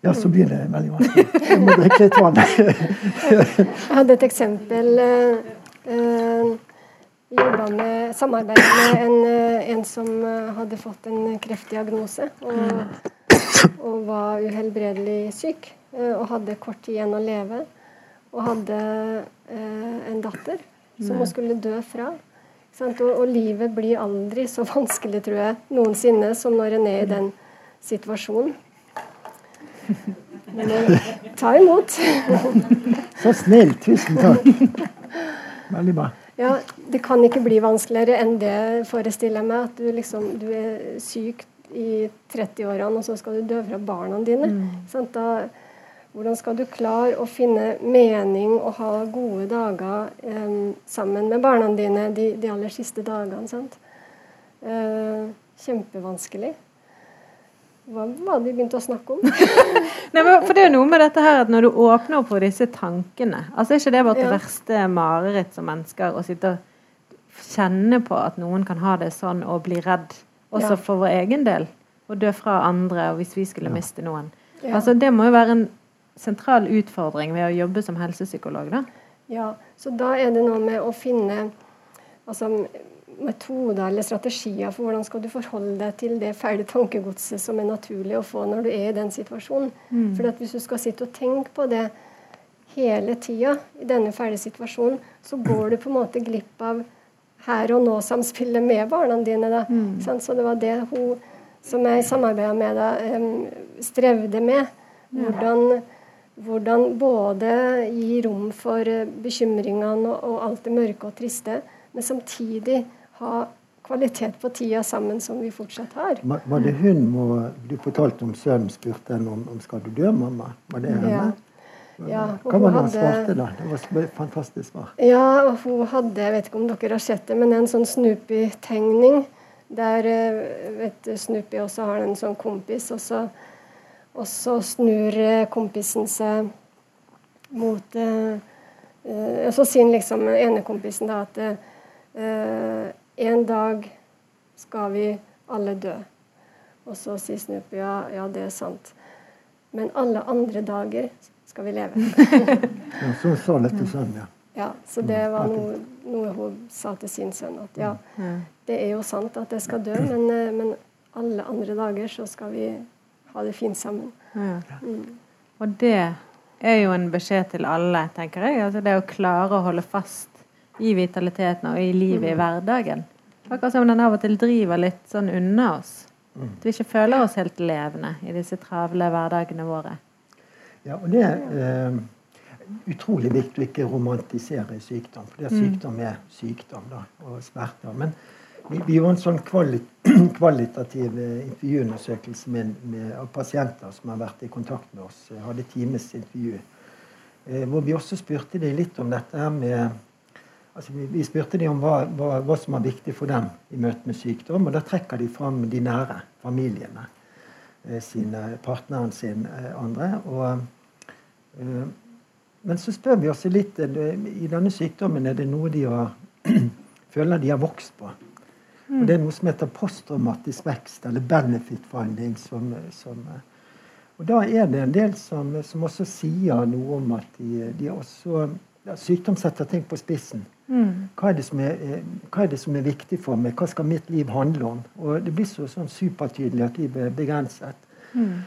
[SPEAKER 3] ja, så blir det veldig vanskelig. Jeg må drikke litt vann.
[SPEAKER 2] jeg hadde et eksempel. Jeg jobba med samarbeid med en, uh, en, som hadde fått en kreftdiagnose. Og, og var uhelbredelig syk. Og hadde kort tid igjen å leve. Og hadde en datter som hun skulle dø fra. Og, og, livet blir aldri så vanskelig, tror jeg, noensinne som når en er i den situasjonen. Ta imot. [laughs]
[SPEAKER 3] Så snill. Tusen takk. Veldig bra.
[SPEAKER 2] Ja, Det kan ikke bli vanskeligere enn det, forestiller jeg meg. At du, liksom, du er syk i 30-årene, og så skal du dø fra barna dine. Mm. Da, hvordan skal du klare å finne mening og ha gode dager eh, sammen med barna dine de, de aller siste dagene? Sant? Eh, kjempevanskelig. Hva var det vi begynte å snakke om? [laughs]
[SPEAKER 1] Nei, for Det er jo noe med dette her at når du åpner opp for disse tankene altså Er ikke det vårt ja. verste mareritt som mennesker? Å sitte og kjenne på at noen kan ha det sånn og bli redd, også ja. for vår egen del. Og dø fra andre og hvis vi skulle ja. miste noen. Altså Det må jo være en sentral utfordring ved å jobbe som helsepsykolog. da.
[SPEAKER 2] Ja, så da er det noe med å finne altså metoder eller strategier for hvordan skal du forholde deg til det fæle tankegodset som er naturlig å få når du er i den situasjonen. Mm. For Hvis du skal sitte og tenke på det hele tida i denne fæle situasjonen, så går du på en måte glipp av her og nå-samspillet med barna dine. Da. Mm. Så det var det hun som jeg samarbeida med da, strevde med. Hvordan, hvordan, både gi rom for bekymringene og, og alt det mørke og triste, men samtidig ha kvalitet på tida sammen som vi fortsatt har.
[SPEAKER 3] Var det hun må, du fortalte om sønnen spurte henne om, om skal du dø, mamma? Var det henne? Ja. Ja, Hva var det han svarte da? Det var et fantastisk svar.
[SPEAKER 2] Ja, hun hadde, jeg vet ikke om dere har sett det, men en sånn Snoopy-tegning. Der eh, vet Snoopy også har en sånn kompis, og så, og så snur eh, kompisen seg mot eh, Og så sier liksom ene kompisen da at eh, en dag skal vi alle dø. Og så sier Snoopy ja, ja, det er sant. Men alle andre dager skal vi leve. [laughs]
[SPEAKER 3] ja, så sa dette sønnen, ja.
[SPEAKER 2] Ja, Så det var noe, noe, hun sa til sin sønn. At ja, det er jo sant at jeg skal dø, men, eh, men alle andre dager så skal vi ha det fint sammen.
[SPEAKER 1] Mm. Og det er jo en beskjed til alle, tenker jeg. Altså det å klare å holde fast i vitaliteten og i livet i mm. hverdagen. Akkurat som den av og til driver litt sånn unna oss. Mm. At vi ikke føler oss helt levende i disse travle hverdagene våre.
[SPEAKER 3] Ja, og det er eh, utrolig viktig å ikke romantisere sykdom. For det er mm. sykdom er sykdom da, og smerter. Men vi, vi gjorde en sånn kvalit [clears throat] kvalitativ eh, intervjuundersøkelse med, med, av pasienter som har vært i kontakt med oss. Jeg hadde times intervju. Eh, hvor vi også spurte dem litt om dette her med altså vi, vi, spurte dem om hva, hva, hva, som var viktig for dem i møte med sykdom. Og da trekker de fram de nære familiene. Eh, sine, partneren sin, eh, andre. Og, eh, men så spør vi oss litt I denne sykdommen er det noe de har, [clears throat] føler de har vokst på. Og Det er noe som heter posttraumatisk vekst, eller benefit finding. Som, som, og Da er det en del som, som, også sier noe om at de, de også ja, Sykdom setter ting på spissen. Mm. Hva, er er, hva, er det som er viktig for meg? Hva skal mitt liv handle om? Og Det blir så sånn supertydelig at livet er begrenset. Mm.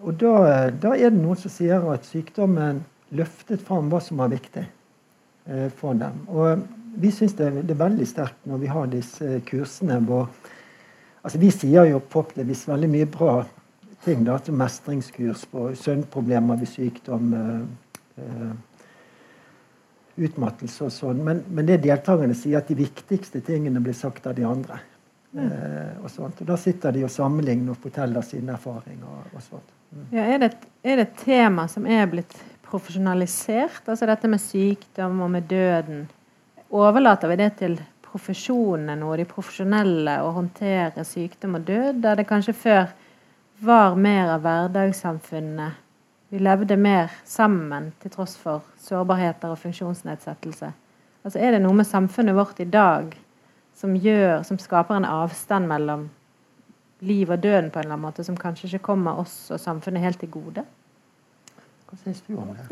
[SPEAKER 3] Og da, da, er det noen som sier at sykdommen løftet fram hva som er viktig eh, for dem. Og vi syns det, det, er veldig sterkt når vi har disse kursene hvor altså Vi sier jo forhåpentligvis veldig mye bra ting. da, til Mestringskurs på søvnproblemer ved sykdom. Eh, eh utmattelse og sånn. Men, men, det deltakerne sier, at de viktigste tingene blir sagt av de andre. Mm. Eh, og sånt. Og Da sitter de og sammenligner og forteller sine erfaringer. og, sånt.
[SPEAKER 1] Mm. Ja, er, det, er, det, et tema som er blitt profesjonalisert? Altså dette med sykdom og med døden. Overlater vi det til profesjonene og de profesjonelle å håndtere sykdom og død, der det kanskje før var mer av hverdagssamfunnet vi levde mer sammen til tross for sårbarheter og funksjonsnedsettelse. Altså Er det noe med samfunnet vårt i dag som, gjør, som skaper en avstand mellom liv og døden på en eller annen måte, som kanskje ikke kommer oss og samfunnet helt til gode?
[SPEAKER 3] Hva syns du om det?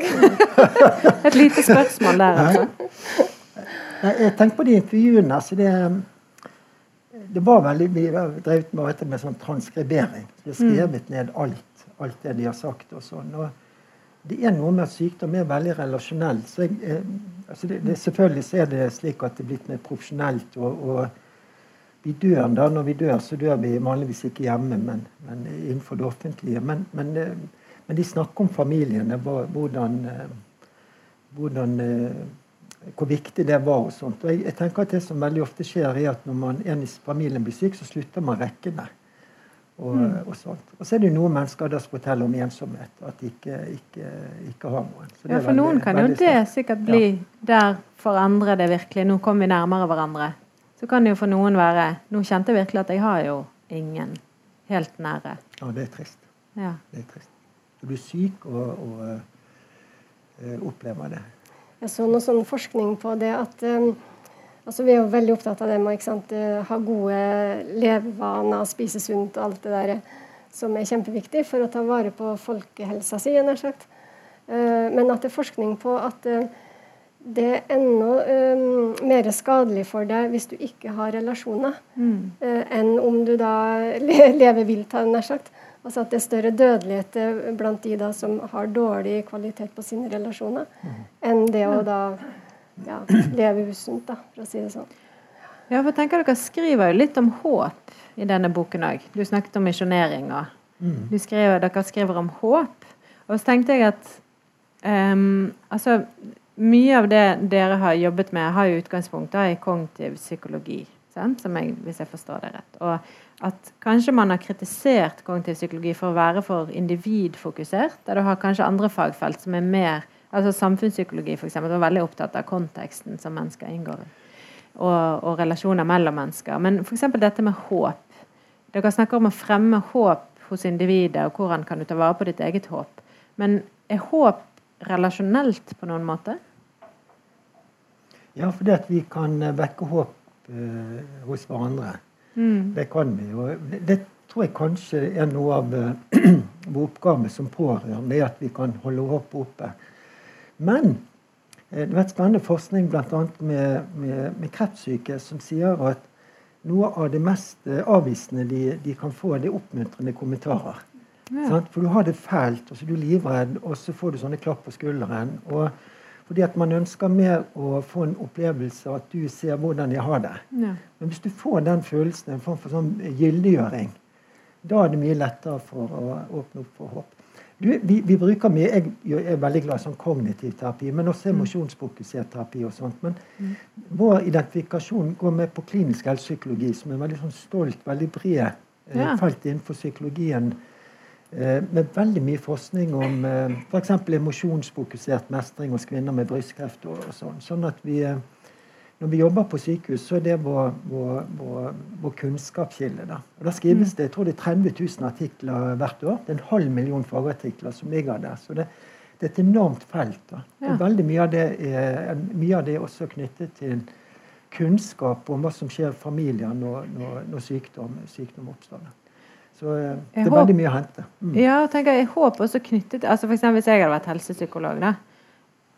[SPEAKER 3] [laughs]
[SPEAKER 1] Et lite spørsmål der, altså. [laughs]
[SPEAKER 3] Jeg tenker på de intervjuene. altså det det var veldig, Vi har drevet med, med sånn transkribering. Vi har skrevet mm. ned alt alt det de har sagt. og sånn. Og det er noe med at sykdom er veldig relasjonell. Så jeg, eh, altså det, det, selvfølgelig så er det slik at det er blitt mer profesjonelt. Og, og, vi dør da, når vi dør, så dør vi vanligvis ikke hjemme, men, men innenfor det offentlige. Men, men, eh, men, de snakker om familiene, hvordan, eh, hvordan hvor viktig det var. og sånt. Og jeg, jeg, tenker at Det som veldig ofte skjer, er at når man, en i familien blir syk, så slutter man rekkene. Og, mm. og, sånt. og så er det jo noen mennesker som forteller om ensomhet. At de ikke, ikke, ikke har noen.
[SPEAKER 1] ja, For veldig, noen kan jo det sikkert bli ja. der for andre det virkelig Nå kommer vi nærmere hverandre. Så kan det jo for noen være Nå kjente jeg virkelig at jeg har jo ingen helt nære.
[SPEAKER 3] Ja, det er trist.
[SPEAKER 1] Ja.
[SPEAKER 3] Det er trist. Du blir syk og, og uh, opplever det.
[SPEAKER 2] Jeg så noe sånn forskning på det at um, Altså, vi er jo veldig opptatt av det med å eh, ha gode levevaner, spise sunt og alt det der som er kjempeviktig for å ta vare på folkehelsa si, nær sagt. Eh, men at det er forskning på at eh, det er enda mer skadelig for deg hvis du ikke har relasjoner, mm. enn om du da [laughs] lever vilt, nær sagt. Altså at det er større dødelighet blant de da som har dårlig kvalitet på sine relasjoner, mm. enn det å da ja, leve usunt, da, for å si det sånn.
[SPEAKER 1] Ja, for tenker Dere skriver jo litt om håp i denne boken òg. Du snakket om misjonering. mm. skriver, Dere skriver om håp. Og så tenkte jeg at um, altså, mye av det dere har jobbet med, har jo utgangspunkt da, i kognitiv psykologi. Sant? Som jeg, hvis jeg forstår det rett. Og at kanskje man har kritisert kognitiv psykologi for å være for individfokusert. Der du har kanskje andre fagfelt som er mer Altså Samfunnspsykologi for eksempel, var veldig opptatt av konteksten som mennesker inngår i. Og, og relasjoner mellom mennesker. Men f.eks. dette med håp. Dere snakker om å fremme håp hos individet, og hvordan kan du ta vare på ditt eget håp. Men er håp relasjonelt på noen måte?
[SPEAKER 3] Ja, fordi at vi kan vekke håp uh, hos hverandre. Mm. Det kan vi. jo. det, det, tror jeg kanskje er noe av [clears throat] uh, vår oppgave som pårørende, at vi kan holde håpet oppe. Men eh, det har vært spennende forskning bl.a. Med, med, med kreftsyke som sier at noe av det mest eh, avvisende de, de kan få, det er oppmuntrende kommentarer. Ja. For du har det fælt, og så er du livredd, og så får du sånne klapp på skulderen. og fordi at man ønsker mer å få en opplevelse at du ser hvordan jeg har det. Ja. Men hvis du får den følelsen, en form for sånn gyldiggjøring, da er det mye lettere for å åpne opp for håp. Du, vi, vi, bruker mye, jeg, jeg, er veldig glad i sånn kognitiv terapi, men også mm. emosjonsfokusert terapi. og sånt, Men mm. vår identifikasjon går med på klinisk helsepsykologi, som er veldig sånn stolt, veldig bred eh, ja. felt innenfor psykologien. Eh, med veldig mye forskning om eh, f.eks. emosjonsfokusert mestring hos kvinner med brystkreft. og, og sånn, sånn at vi... Eh, når vi jobber på sykehus, så er det vår, vår, vår, vår kunnskapskilde. Da. Og da skrives det jeg tror det er 30 000 artikler hvert år. Det er en halv million fagartikler som ligger der. Så det, det er et enormt felt. Da. Ja. Og veldig mye av, det er, mye av det er også knyttet til kunnskap om hva som skjer i familier når, når, når sykdom, sykdom, oppstår. Så eh, det er veldig mye å hente.
[SPEAKER 1] Mm. Ja, tenker jeg håper også knyttet altså for Hvis jeg hadde vært helsepsykolog, da,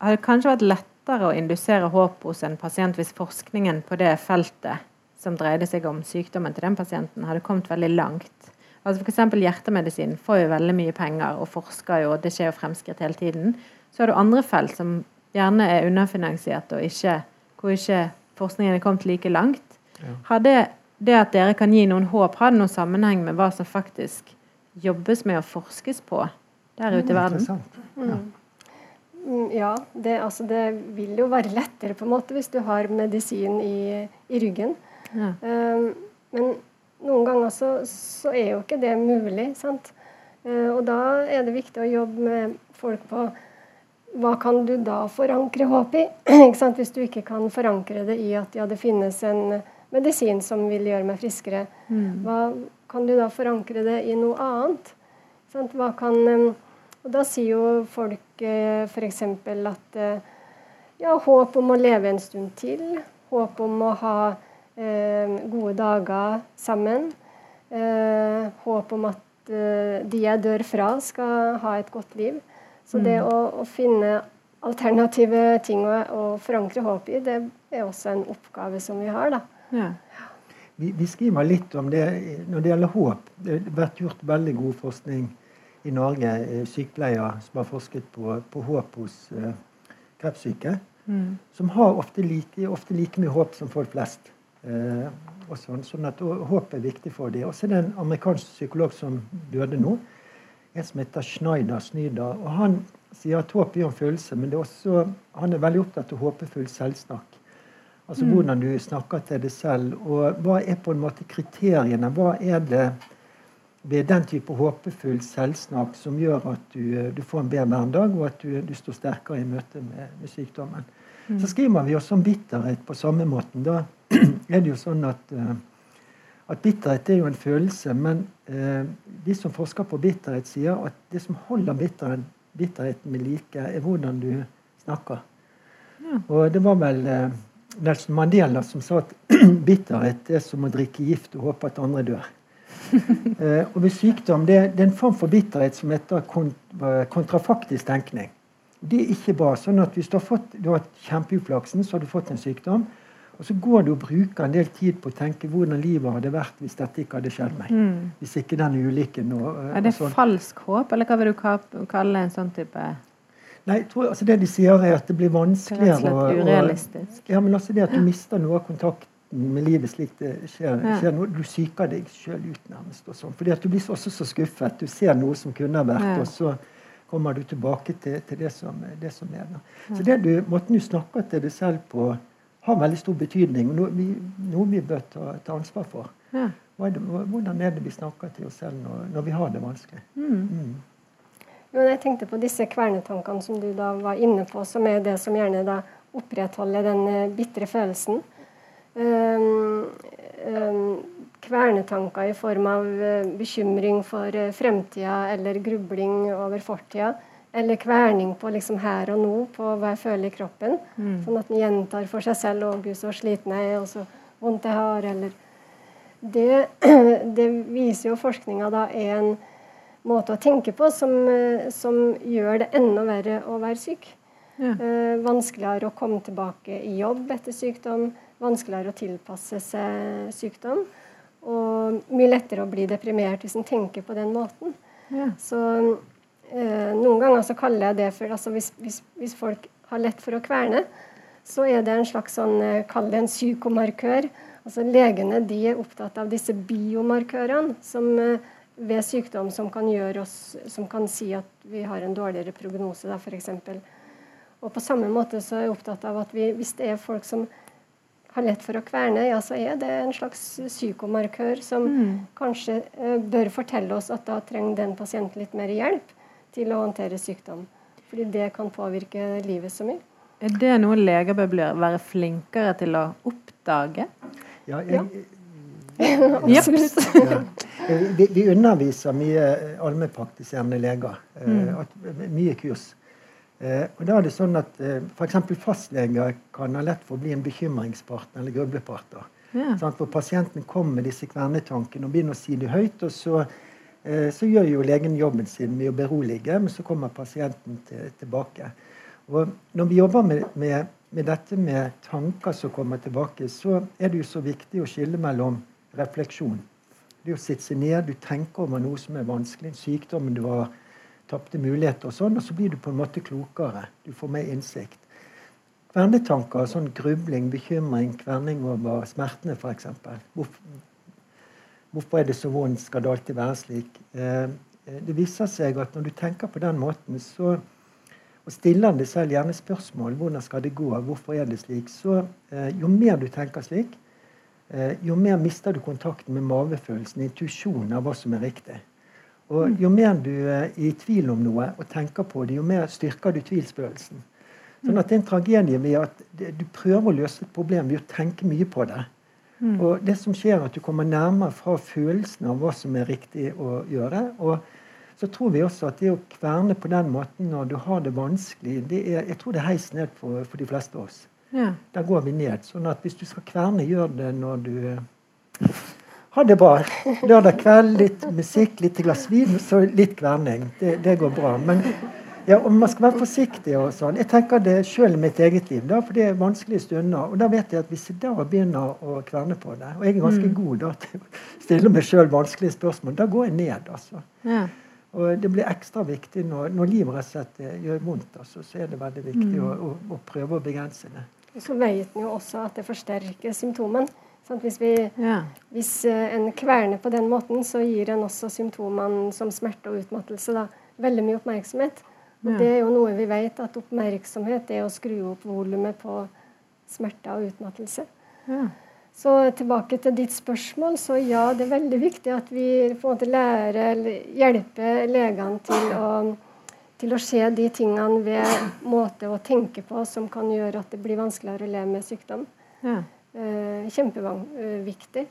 [SPEAKER 1] hadde det kanskje vært lett lettere å indusere håp hos en pasient hvis forskningen på det feltet som dreide seg om sykdommen til den pasienten, hadde kommet veldig langt. Altså F.eks. hjertemedisin får jo veldig mye penger og forsker jo, og det skjer jo fremskritt hele tiden. Så har du andre felt som gjerne er underfinansiert, og ikke, hvor ikke forskningen er kommet like langt. Ja. Har det at dere kan gi noen håp, har det noen sammenheng med hva som faktisk jobbes med å forskes på der ute i verden? Ja. Mm.
[SPEAKER 2] Ja, det, altså det, vil jo være lettere på en måte hvis du har medisin i, i ryggen. Ja. Um, men noen ganger så, så, er jo ikke det mulig. sant? Uh, og da er det viktig å jobbe med folk på hva kan du da forankre håp i? [clears throat] Hvis du ikke kan forankre det i at ja, det finnes en medisin som vil gjøre meg friskere, mm. hva kan du da forankre det i noe annet? Sant? Hva kan... Um, og da sier jo folk eh, f.eks. at eh, ja, håp om å leve en stund til. Håp om å ha eh, gode dager sammen. Eh, håp om at eh, de jeg dør fra, skal ha et godt liv. Så det mm. å, å, finne alternative ting å, å, forankre håp i, det er også en oppgave som vi har. da. Ja.
[SPEAKER 3] Vi, vi, skriver litt om det når det gjelder håp. Det har vært gjort veldig god forskning i Norge sykepleier som har forsket på, på håp hos uh, kreftsyke. Mm. Som har ofte like, ofte like, mye håp som folk flest. Uh, og sånn, sånn at og, Håp er viktig for dem. Og så er det en amerikansk psykolog som døde nå. En som heter Schneider Snyder. og Han sier at håp er en følelse, men er også, han er veldig opptatt av håpefull selvsnakk. Altså mm. hvordan du snakker til deg selv. Og hva er på en måte kriteriene? Hva er det ved den type håpefull selvsnakk som gjør at du, eh, du får en bedre hverdag, og at du, du, står sterkere i møte med, med sykdommen. Mm. Så skriver vi også om bitterhet på samme måten. Da [clears throat] er det jo sånn at, uh, at bitterhet er jo en følelse, men uh, de som forsker på bitterhet, sier at det som holder bitterhet, bitterheten med like, er hvordan du snakker. Ja. Og det var vel Nelson Mandela som sa at [clears throat] bitterhet er som å drikke gift og håpe at andre dør. [laughs] eh, og ved sykdom det, det, er en form for bitterhet som heter kontrafaktisk tenkning. Det er ikke bra. sånn at Hvis du har fått du har kjempeuflaksen, så har du fått en sykdom. Og så går du og bruker en del tid på å tenke hvordan livet hadde vært hvis dette ikke hadde skjedd meg. Mm. Hvis ikke den ulykken og,
[SPEAKER 1] og Er det sånn. falsk håp, eller hva vil du kalle en sånn type
[SPEAKER 3] Nei, tror, altså Det de sier, er at det blir vanskeligere
[SPEAKER 1] Det er urealistisk.
[SPEAKER 3] ja, men altså det at du mister noe av kontakt med livet slik det skjer. skjer noe, du psyker deg sjøl ut, nærmest. og sånn, fordi at Du blir også så skuffet. Du ser noe som kunne ha vært, ja. og så kommer du tilbake til, til det, som, det, som, er. Da. Så det du, Måten du snakker til deg selv på, har veldig stor betydning. og Noe vi, noe vi bør ta, ta ansvar for. Ja. Hvordan er det vi snakker til oss selv når, når vi har det vanskelig? Mm. Mm.
[SPEAKER 2] Jo, jeg tenkte på disse kvernetankene som du da var inne på, som er det som gjerne da opprettholder den eh, bitre følelsen. Ehm, ehm, kvernetanker i form av eh, bekymring for eh, fremtida eller grubling over fortida. Eller kverning på liksom her og nå, på hva jeg føler i kroppen. Mm. Sånn at en gjentar for seg selv 'Å, gud, så sliten jeg er', og så vondt jeg har', eller det, [clears throat] det viser jo forskninga da er en måte å tenke på som, eh, som gjør det enda verre å være syk. Ja. Eh, vanskeligere å komme tilbake i jobb etter sykdom vanskeligere å tilpasse seg sykdom. Og mye lettere å bli deprimert hvis en tenker på den måten. Ja. Så eh, noen ganger så kaller jeg det for altså hvis, hvis, hvis, folk har lett for å kverne, så er det en slags sånn, eh, kall det en psykomarkør. Altså Legene de er opptatt av disse biomarkørene som eh, ved sykdom som kan, oss, som kan si at vi har en dårligere prognose, f.eks. Og på samme måte så er jeg opptatt av at vi, hvis det er folk som har lett for å kverne, ja, så er det en slags psykomarkør som mm. kanskje eh, bør fortelle oss at da trenger den pasienten litt mer hjelp til å håndtere sykdom. Fordi det kan påvirke livet så mye.
[SPEAKER 1] Er det noe leger bør være flinkere til å oppdage?
[SPEAKER 3] Ja, jeg, ja. [laughs] Absolutt. ja. Vi, vi, underviser mye allmennpraktiserende leger. Eh, mm. Mye kurs. Eh, og da er det sånn at eh, F.eks. fastleger kan ha lett for å bli en bekymringspartner eller grublepartner. Ja. Sånn, for pasienten kommer med disse kvernetankene og begynner å si det høyt. og så, eh, så gjør jo legen jobben sin med å berolige, men så kommer pasienten til, tilbake. Og når vi jobber med, med, med, dette med tanker som kommer tilbake, så er det jo så viktig å skille mellom refleksjon. Det å sitte seg ned, du tenker over noe som er vanskelig, sykdommen du har tapte muligheter og sånn, og så blir du på en måte klokere. Du får mer innsikt. Kvernetanker, sånn grubling, bekymring, kverning over smertene f.eks. Hvorfor, hvorfor er det så vondt? Skal det alltid være slik? Eh, det viser seg at når du tenker på den måten, så og stiller deg selv gjerne spørsmål hvordan skal det gå, hvorfor er det slik, så eh, jo mer du tenker slik, eh, jo mer mister du kontakten med mavefølelsen, intuisjonen av hva som er riktig. Og Jo mer du er i tvil om noe og tenker på det, jo mer styrker du tvilspøkelsen. Sånn at Det er en tragedie ved at du prøver å løse et problem ved å tenke mye på det. Mm. Og det som skjer er at Du kommer nærmere fra følelsen av hva som er riktig å gjøre. og så tror vi også at det å kverne på den måten når du har det vanskelig, det er, jeg tror det er heis ned for, for de fleste av oss. Ja. Der går vi ned. sånn at hvis du skal kverne, gjør det når du ha det bra. Lørdag kveld, litt musikk, litt glass vin, så litt kverning. Det, det går bra. Men ja, og man skal være forsiktig. og sånn. Jeg tenker det sjøl i mitt eget liv, da, for det er vanskelige stunder. Og da vet jeg at hvis jeg da begynner å kverne på det, og jeg er ganske mm. god da til å stille meg sjøl vanskelige spørsmål, da går jeg ned. altså. Ja. Og det blir ekstra viktig når, når livet rett og slett eh, gjør vondt. altså, Så er det veldig viktig mm. å, å, å, prøve å begrense det.
[SPEAKER 2] Så vet en jo også at det forsterker symptomene. Sånn hvis, vi, ja. hvis, eh, en kverner på den måten, så gir en også symptomene som smerte og utmattelse da, veldig mye oppmerksomhet. Og ja. Det er jo noe vi vet, at oppmerksomhet er å skru opp volumet på smerte og utmattelse. Ja. Så tilbake til ditt spørsmål. Så ja, det er veldig viktig at vi på en måte lærer eller hjelper legene til å, til å se de tingene ved måte å tenke på som kan gjøre at det blir vanskeligere å leve med sykdom. Ja. Uh, Kjempeviktig.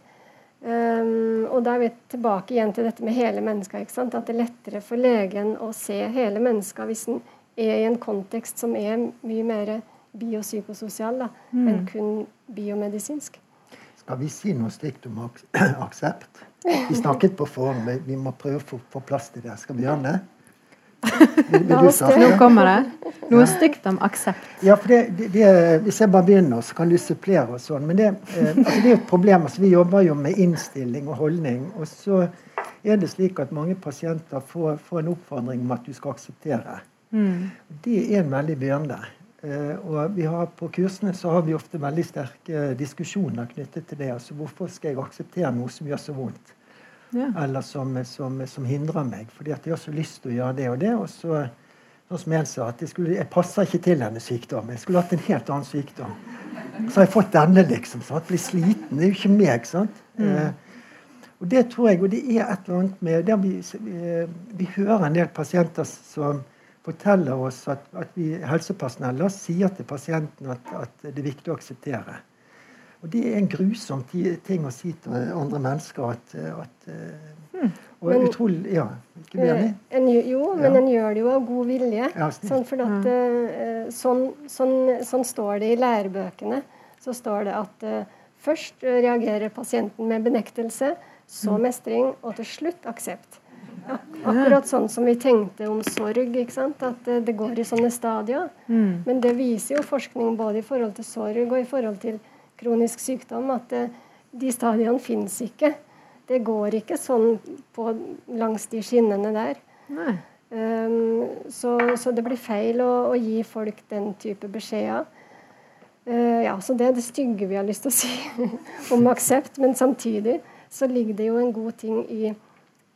[SPEAKER 2] Um, og da er vi tilbake igjen til dette med hele mennesket. At det er lettere for legen å se hele mennesket hvis en er i en kontekst som er mye mer biopsykososial da, mm. enn kun biomedisinsk.
[SPEAKER 3] Skal vi si noe stygt om [clears throat] aksept? Vi snakket på forhånd, vi må prøve å få, få plass til det. Skal vi gjøre det?
[SPEAKER 1] Vil Nå kommer det. Noe stygt om aksept.
[SPEAKER 3] Ja, for det, det, det, Hvis jeg bare begynner, så kan du supplere. og sånn, Men det, eh, altså det er jo et problem. altså Vi jobber jo med innstilling og holdning. Og så er det slik at mange pasienter får, får en oppfordring om at du skal akseptere. Mm. Det er en veldig byrde. Eh, og vi har, På kursene så har vi ofte veldig sterke diskusjoner knyttet til det. altså Hvorfor skal jeg akseptere noe som gjør så vondt? Ja. Eller som, som, som, hindrer meg. Fordi at jeg har så lyst til å gjøre det og det. Og så, sånn som en sa, at jeg, skulle, jeg passer ikke til denne sykdommen. Jeg skulle hatt en helt annen sykdom. Så har jeg fått denne, liksom. sant? Blir sliten. Det er jo ikke meg. sant? Mm. Eh, og det tror jeg, og det er et eller annet med vi, vi, vi hører en del pasienter som forteller oss at, at vi helsepersonell sier til pasienten at, at, det er viktig å akseptere. Og det er en grusom ting å si til andre mennesker at, at mm. Og men, utrolig Ja, ikke enig?
[SPEAKER 2] En, jo, men ja. en gjør det jo av god vilje. Ja, sånn, for at, mm. sånn, sånn, sånn, står det i lærebøkene. Så står det at uh, først reagerer pasienten med benektelse, så mm. mestring, og til slutt aksept. Akkurat sånn som vi tenkte om sorg. ikke sant? At uh, det går i sånne stadier. Mm. Men det viser jo forskning både i forhold til sorg og i forhold til kronisk sykdom at det, de stadiene fins ikke. Det går ikke sånn på, langs de skinnene der. Um, så, så, det blir feil å, å, gi folk den type beskjeder. Uh, ja, så det er det stygge vi har lyst til å si [laughs] om aksept. Men samtidig så ligger det jo en god ting i,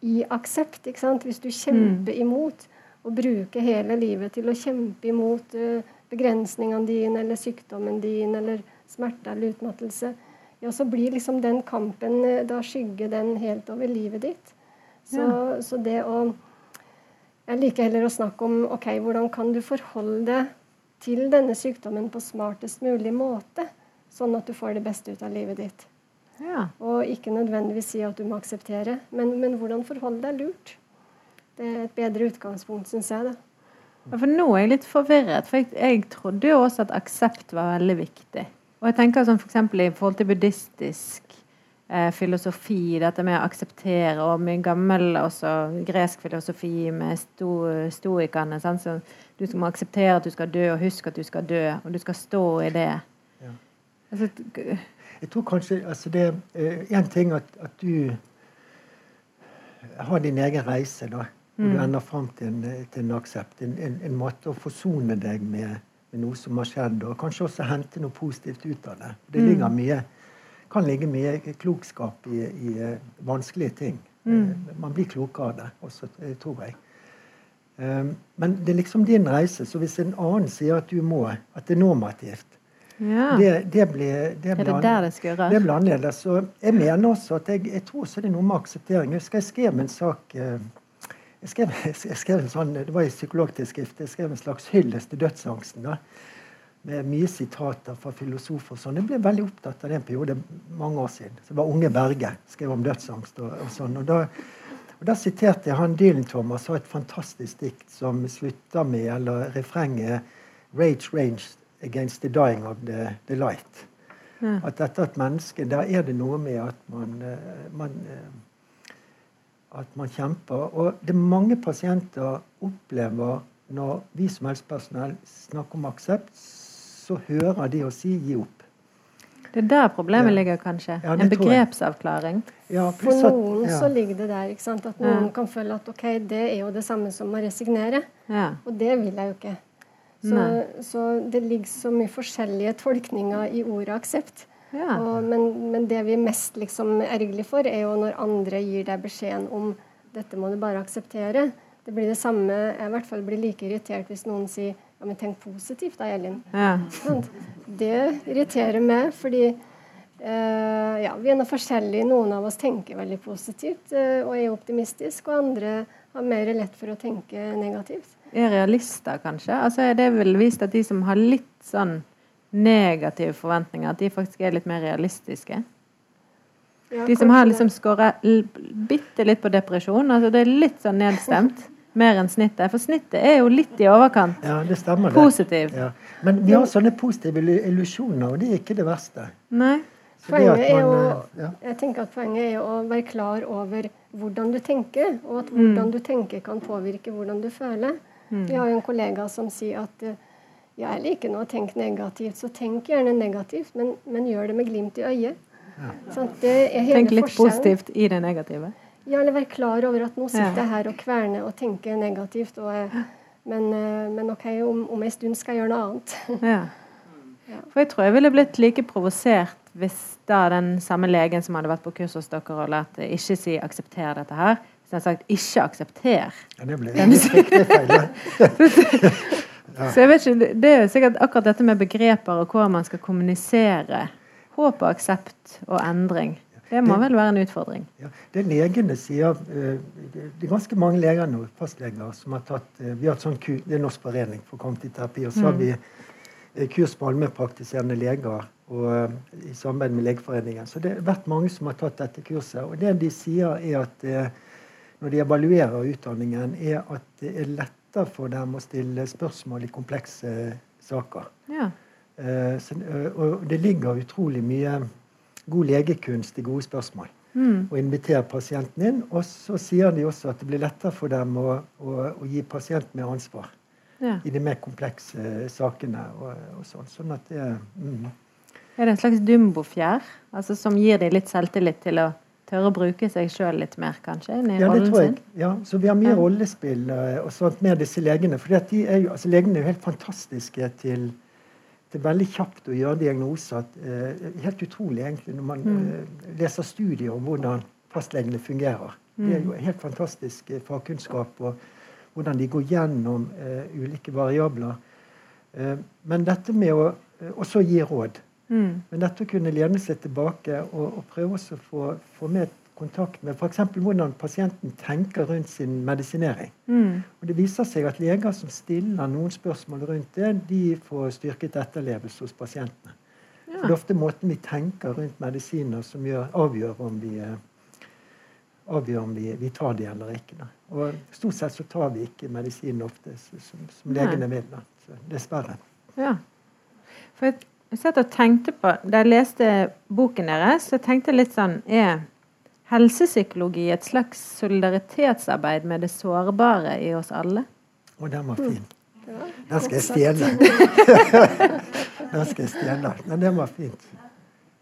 [SPEAKER 2] i aksept. ikke sant? Hvis du kjemper imot og bruker hele livet til å kjempe imot uh, begrensningene dine eller sykdommen din eller smerte eller utmattelse, ja, så blir liksom den kampen Da skygger den helt over livet ditt. Så, ja. så det å Jeg liker heller å snakke om ok, hvordan kan du forholde deg til denne sykdommen på smartest mulig måte, sånn at du får det beste ut av livet ditt. Ja. Og ikke nødvendigvis si at du må akseptere, men, men hvordan forholde deg lurt. Det er et bedre utgangspunkt, syns jeg. det.
[SPEAKER 1] Ja, for nå er jeg litt forvirret, for jeg, jeg trodde jo også at aksept var veldig viktig. Og jeg tenker sånn f.eks. For i forhold til buddhistisk eh, filosofi, dette med å akseptere, og mye gammel også, gresk filosofi med sto, stoikerne. Så du må akseptere at du skal dø, og huske at du skal dø, og du skal stå i det. Ja.
[SPEAKER 3] Altså, jeg tror kanskje altså det er én eh, ting at, at, du har din egen reise, da. Hvor mm. du ender fram til en, til en aksept. En, en, en, måte å forsone deg med, med, noe som har skjedd, og kanskje også hente noe positivt ut av det. Det ligger mm. mye, kan ligge mye klokskap i, i uh, vanskelige ting. Mm. Uh, man blir klokere av det også, tror jeg. Um, men det er liksom din reise. Så hvis en annen sier at du må, at det er normativt, ja. Det, det, blir, det,
[SPEAKER 1] er det der det
[SPEAKER 3] ble annerledes. Og jeg mener også at jeg, jeg tror også det er noe med akseptering. Jeg, jeg skrev en sak eh, jeg skrev, jeg skrev en sånn, Det var i psykologtidsskrift. Jeg skrev en slags hyllest til dødsangsten. da, Med mye sitater fra filosofer. sånn. Jeg ble veldig opptatt av det en periode mange år siden. Så det var Unge Berge skrev om dødsangst. og, og sånn, og da, og da siterte jeg han Dylan Thomas har et fantastisk dikt som slutter med, eller refrenget Rage Range against the dying of the, the light. Ja. At dette er et menneske Der er det noe med at man, eh, man, eh, at man kjemper. Og det mange pasienter opplever når vi som helsepersonell snakker om aksept, så hører de oss si 'gi opp'.
[SPEAKER 1] Det er der problemet ja. ligger, kanskje? Ja, en begrepsavklaring?
[SPEAKER 2] Ja, For noen så ligger det der. ikke sant? At noen kan føle at ok, det er jo det samme som å resignere. Og det vil jeg jo ikke. Så, så, det ligger så mye forskjellige tolkninger i ordet aksept. Ja. Og, men, men, det vi er mest liksom ergerlig for, er jo når andre gir deg beskjeden om dette må du bare akseptere. Det blir det samme, Jeg i hvert fall blir like irritert hvis noen sier ja, men tenk positivt da, Elin. Ja. Det irriterer meg, fordi uh, ja, vi er noe forskjellige. Noen av oss tenker veldig positivt uh, og er optimistisk, og andre har mer lett for å tenke negativt
[SPEAKER 1] er realister, kanskje? Altså er det vel vist at de som har litt sånn negative forventninger, at de faktisk er litt mer realistiske? Ja, de som har liksom skåra bitte litt på depresjon, altså det er litt sånn nedstemt. [laughs] Mer enn snittet. For snittet er jo litt i overkant.
[SPEAKER 3] Ja, det stemmer
[SPEAKER 1] det. Positivt. Ja.
[SPEAKER 3] Men vi har sånne positive illusjoner, og det er ikke det verste.
[SPEAKER 1] Nei.
[SPEAKER 2] Poenget er jo, ja. jeg tenker at poenget er å være klar over hvordan du tenker, og at hvordan mm. du tenker kan påvirke hvordan du føler. Mm. Vi har jo en kollega som sier at eh, jeg liker nå å tenke negativt, så tenk gjerne negativt, men, men gjør det med glimt i øyet. Ja.
[SPEAKER 1] Sånn tenk litt positivt i det negative?
[SPEAKER 2] Ja, eller være klar over at nå sitter jeg her og kverner og tenker negativt. Og, men, eh, men, OK, om, om en stund skal jeg gjøre noe annet. [laughs]
[SPEAKER 1] ja. For jeg tror jeg ville blitt like provosert hvis da den samme legen som hadde vært på kurs hos dere og lært ikke si 'aksepter dette her', som hadde sagt 'ikke aksepter'.
[SPEAKER 3] Ja, det ble [laughs] det feil.
[SPEAKER 1] Så jeg vet ikke, Det er jo sikkert akkurat dette med begreper og hvordan man skal kommunisere håp og aksept og endring. Det må det, vel være en utfordring?
[SPEAKER 3] Ja, det legene sier uh, Det er ganske mange leger nå, fastleger som har tatt uh, vi har sånn kurs, Det er Norsk forening for terapi, Og så har mm. vi uh, kurs på allmennpraktiserende leger og, i samarbeid med Legeforeningen. Så det har vært mange som har tatt dette kurset. Og det de sier, er at når de evaluerer utdanningen, er at det er lettere for dem å stille spørsmål i komplekse saker. Ja. Eh, så, eh, og det ligger utrolig mye god legekunst i gode spørsmål. Mm. Og invitere pasienten inn. Og så sier de også at det blir lettere for dem å, å, å gi pasienten mer ansvar ja. i de mer komplekse sakene. og, og sånn. sånn at det mm.
[SPEAKER 1] Er det en slags dumbofjær altså, som gir dem litt selvtillit til å tørre å bruke seg sjøl litt mer, kanskje?
[SPEAKER 3] ja, det tror jeg. Ja, så vi har mye ja. rollespill uh, og sånt med disse legene. For altså, legene er jo helt fantastiske til, til veldig kjapt å gjøre diagnoser. Uh, helt utrolig, egentlig, når man uh, leser studier om hvordan fastlegene fungerer. Det er jo helt fantastisk eh, fagkunnskap og hvordan de går gjennom ulike variabler. Men dette med å også gi råd. Mm. Men dette å kunne lene seg tilbake og, og prøve å få, få med kontakt med f.eks. hvordan pasienten tenker rundt sin medisinering. Mm. Og Det viser seg at leger som stiller noen spørsmål rundt det, de får styrket etterlevelse hos pasientene. Ja. For Det er ofte måten vi tenker rundt medisiner som gjør, avgjør om vi avgjør om vi, vi, tar det eller ikke. Da. Og Stort sett så tar vi ikke medisin ofte som, som legene vil. Da. Så, dessverre.
[SPEAKER 1] Ja. For jeg, jeg satt og tenkte på, Da jeg leste boken deres, så tenkte jeg litt sånn Er helsepsykologi et slags solidaritetsarbeid med det sårbare i oss alle?
[SPEAKER 3] Og den var fin. [laughs] Den skal jeg stjele. den skal jeg stjele. Men den var fint.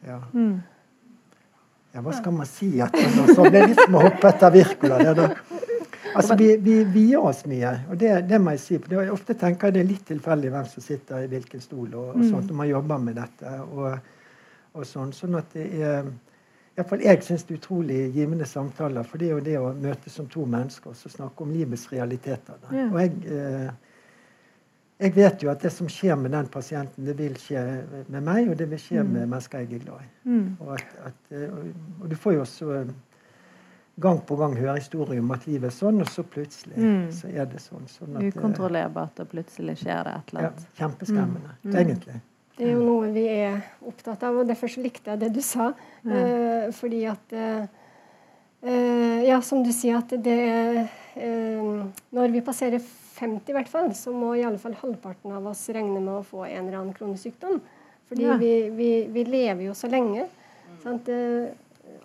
[SPEAKER 3] Ja. Mm. Ja, hva skal man si? At så ble det liksom å hoppe etter Wirkola. Altså, vi, vi vier oss mye, og det, det, må jeg si. For det, ofte tenker jeg det er litt tilfeldig hvem som sitter i hvilken stol og, og sånt, når man jobber med dette. Og, og sånn, sånn at det er Iallfall jeg syns det er utrolig givende samtaler. For det er jo det å møtes som to mennesker og snakke om livets realiteter. Da. Og jeg... Eh, jeg vet jo at det som skjer med den pasienten, det vil skje med meg, og det vil skje mm. med mennesker jeg er glad i. Mm. Og, at, at, og, og, du får jo også eh, gang på gang høre historier om at livet er sånn, og så plutselig mm. så er det sånn. sånn
[SPEAKER 1] at, Ukontrollerbart, og plutselig skjer det et eller
[SPEAKER 3] annet. Ja, kjempeskremmende, mm. egentlig.
[SPEAKER 2] Det er jo noe vi er opptatt av, og derfor så likte jeg det du sa. Eh, fordi at eh, eh, Ja, som du sier, at det eh, Når vi passerer 50 i hvert fall, så må i alle fall halvparten av oss regne med å få en eller annen kronesykdom. Fordi ja. vi, vi, vi, lever jo så lenge. Sant?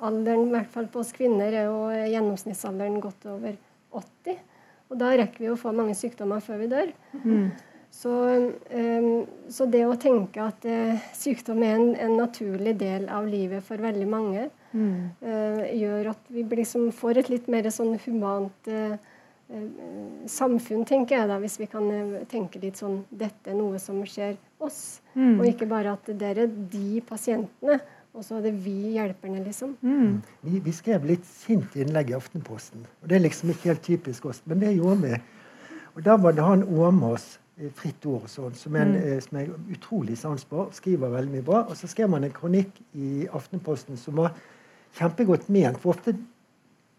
[SPEAKER 2] Alderen, i hvert fall på oss kvinner, er jo gjennomsnittsalderen godt over 80. Og da rekker vi å få mange sykdommer før vi dør. Mm. Så, um, så, det å tenke at uh, sykdom er en, en, naturlig del av livet for veldig mange, mm. uh, gjør at vi liksom får et litt mer sånn humant uh, samfunn, tenker jeg da, hvis vi kan tenke litt sånn Dette er noe som skjer oss, mm. og ikke bare at det er de pasientene, og så er det vi hjelperne, liksom. Mm.
[SPEAKER 3] Vi, vi, skrev litt sint innlegg i Aftenposten, og det er liksom ikke helt typisk oss, men det gjorde vi. Og da var det han Åmås, eh, Fritt ord og sånn, som, en, mm. som jeg har utrolig sans på, skriver veldig mye bra. Og så skrev man en kronikk i Aftenposten som var kjempegodt ment. for ofte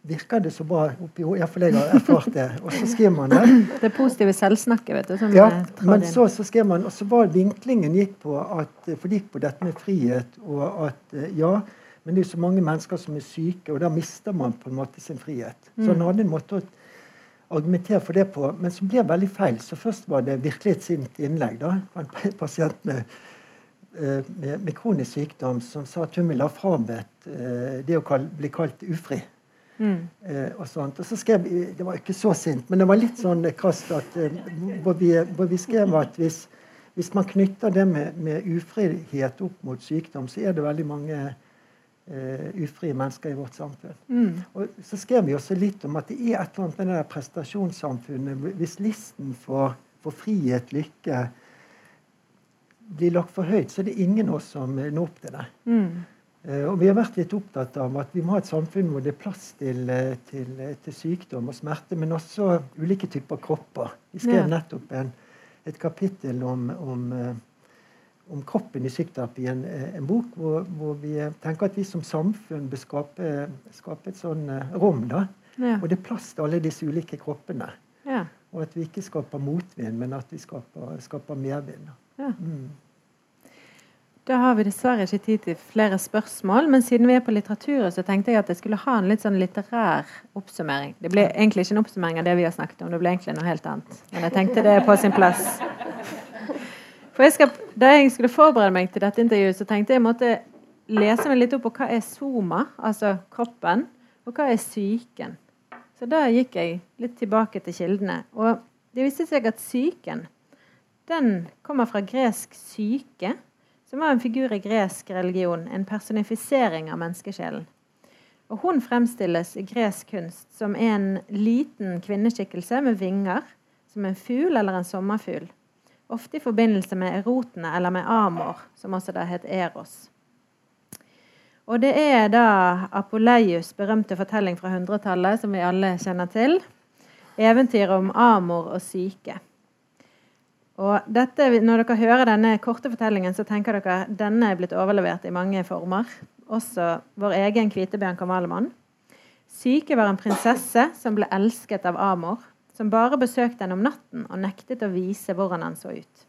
[SPEAKER 3] virker det så bra oppi hodet. Iallfall jeg har erfart det. Og så skriver man det.
[SPEAKER 1] Det positive selvsnakket, vet du.
[SPEAKER 3] ja, men så, så, skrev man, og så var vinklingen gikk på at, for det gikk på dette med frihet, og at eh, ja, men det er jo så mange mennesker som er syke, og da mister man på en måte sin frihet. Så han mm. hadde en måte å argumentere for det på, men som ble veldig feil. Så først var det virkelig et sint innlegg. da, En pasient med, eh, med, med kronisk sykdom som sa at hun ville ha frabedt eh, det å bli kalt ufri. Mm. Eh, og sånt. Og så skrev Det var ikke så sint, men det var litt sånn krast at eh, hvor, vi, hvor, vi, skrev at hvis, hvis man knytter det med, med, ufrihet opp mot sykdom, så er det veldig mange eh, ufrie mennesker i vårt samfunn. Mm. Og så skrev vi også litt om at det er et eller annet med det der prestasjonssamfunnet. Hvis listen for, for frihet, lykke, blir lagt for høyt, så er det ingen av oss som når opp til det. Mm. Eh, og vi har vært litt opptatt av at vi må ha et samfunn hvor det er plass til, eh, til, eh, til sykdom og smerte, men også ulike typer kropper. Vi skrev ja. nettopp en, et kapittel om, om, om, kroppen i psykoterapi, en, en bok hvor, hvor, vi tenker at vi som samfunn bør skape, skape et sånn rom. da, ja. Og det er plass til alle disse ulike kroppene. Ja. Og at vi ikke skaper motvind, men at vi skaper, skaper medvind. Ja. Mm.
[SPEAKER 1] Da har vi dessverre ikke tid til flere spørsmål, men siden vi er på litteraturen, så tenkte jeg at jeg skulle ha en litt sånn litterær oppsummering. Det ble egentlig ikke en oppsummering av det vi har snakket om, det ble egentlig noe helt annet. Men jeg tenkte det er på sin plass. For jeg skal, Da jeg skulle forberede meg til dette intervjuet, så tenkte jeg måtte lese meg litt opp på hva er soma, altså kroppen, og hva er psyken. Så da gikk jeg litt tilbake til kildene. Og det viste seg at psyken den kommer fra gresk syke som var en figur i gresk religion, en personifisering av menneskesjelen. Og hun fremstilles i gresk kunst som en liten kvinneskikkelse med vinger, som en fugl eller en sommerfugl. Ofte i forbindelse med erotene eller med amor, som også da het eros. Og det er da Apoleius' berømte fortelling fra 100-tallet, som vi alle kjenner til. Eventyret om Amor og syke. Og dette, når dere hører denne korte fortellingen, så tenker dere at denne er blitt overlevert i mange former. Også vår egen Kvitebjørn Kamalemann. Syke var en prinsesse som ble elsket av Amor, som bare besøkte henne om natten og nektet å vise hvordan han så ut.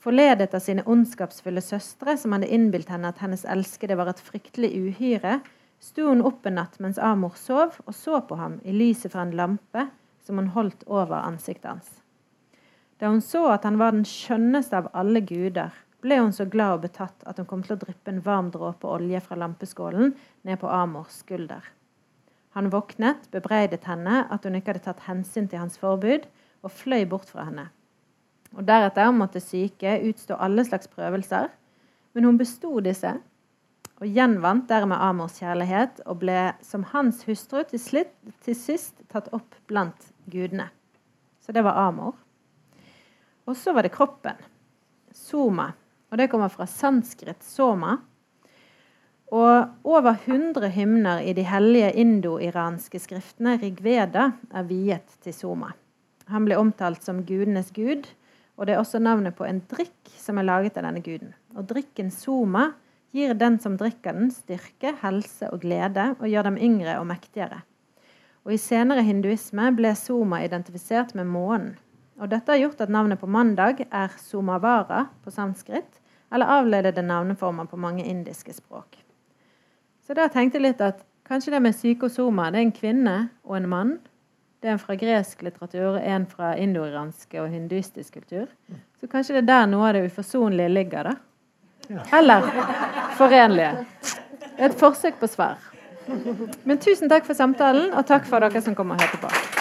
[SPEAKER 1] Forledet av sine ondskapsfulle søstre, som hadde innbilt henne at hennes elskede var et fryktelig uhyre, sto hun opp en natt mens Amor sov, og så på ham i lyset fra en lampe som hun holdt over ansiktet hans. Da hun så at han var den skjønneste av alle guder, ble hun så glad og betatt at hun kom til å dryppe en varm dråpe olje fra lampeskålen ned på Amors skulder. Han våknet, bebreidet henne at hun ikke hadde tatt hensyn til hans forbud, og fløy bort fra henne. Og Deretter måtte syke utstå alle slags prøvelser, men hun besto disse og gjenvant dermed Amors kjærlighet og ble som hans hustru til, slitt, til sist tatt opp blant gudene. Så det var Amor. Og så var det kroppen. Soma. Og det kommer fra sanskrit soma. Og over 100 hymner i de hellige indo-iranske skriftene Rigveda er viet til Soma. Han ble omtalt som gudenes gud og det er også navnet på en drikk som er laget av denne guden. Og drikken soma gir den som drikker den, styrke, helse og glede, og gjør dem yngre og mektigere. Og I senere hinduisme ble soma identifisert med månen. Og Dette har gjort at navnet på mandag er somavara på sanskrit, eller avledede navneformer på mange indiske språk. Så da tenkte jeg litt at kanskje det med psykosoma det er en kvinne og en mann det er en fra gresk litteratur, en fra indoiransk og hinduistisk kultur. Så kanskje det er der noe av det uforsonlige ligger, da. Eller forenlige. Et forsøk på svar. Men tusen takk for samtalen, og takk for dere som kom og hørte på.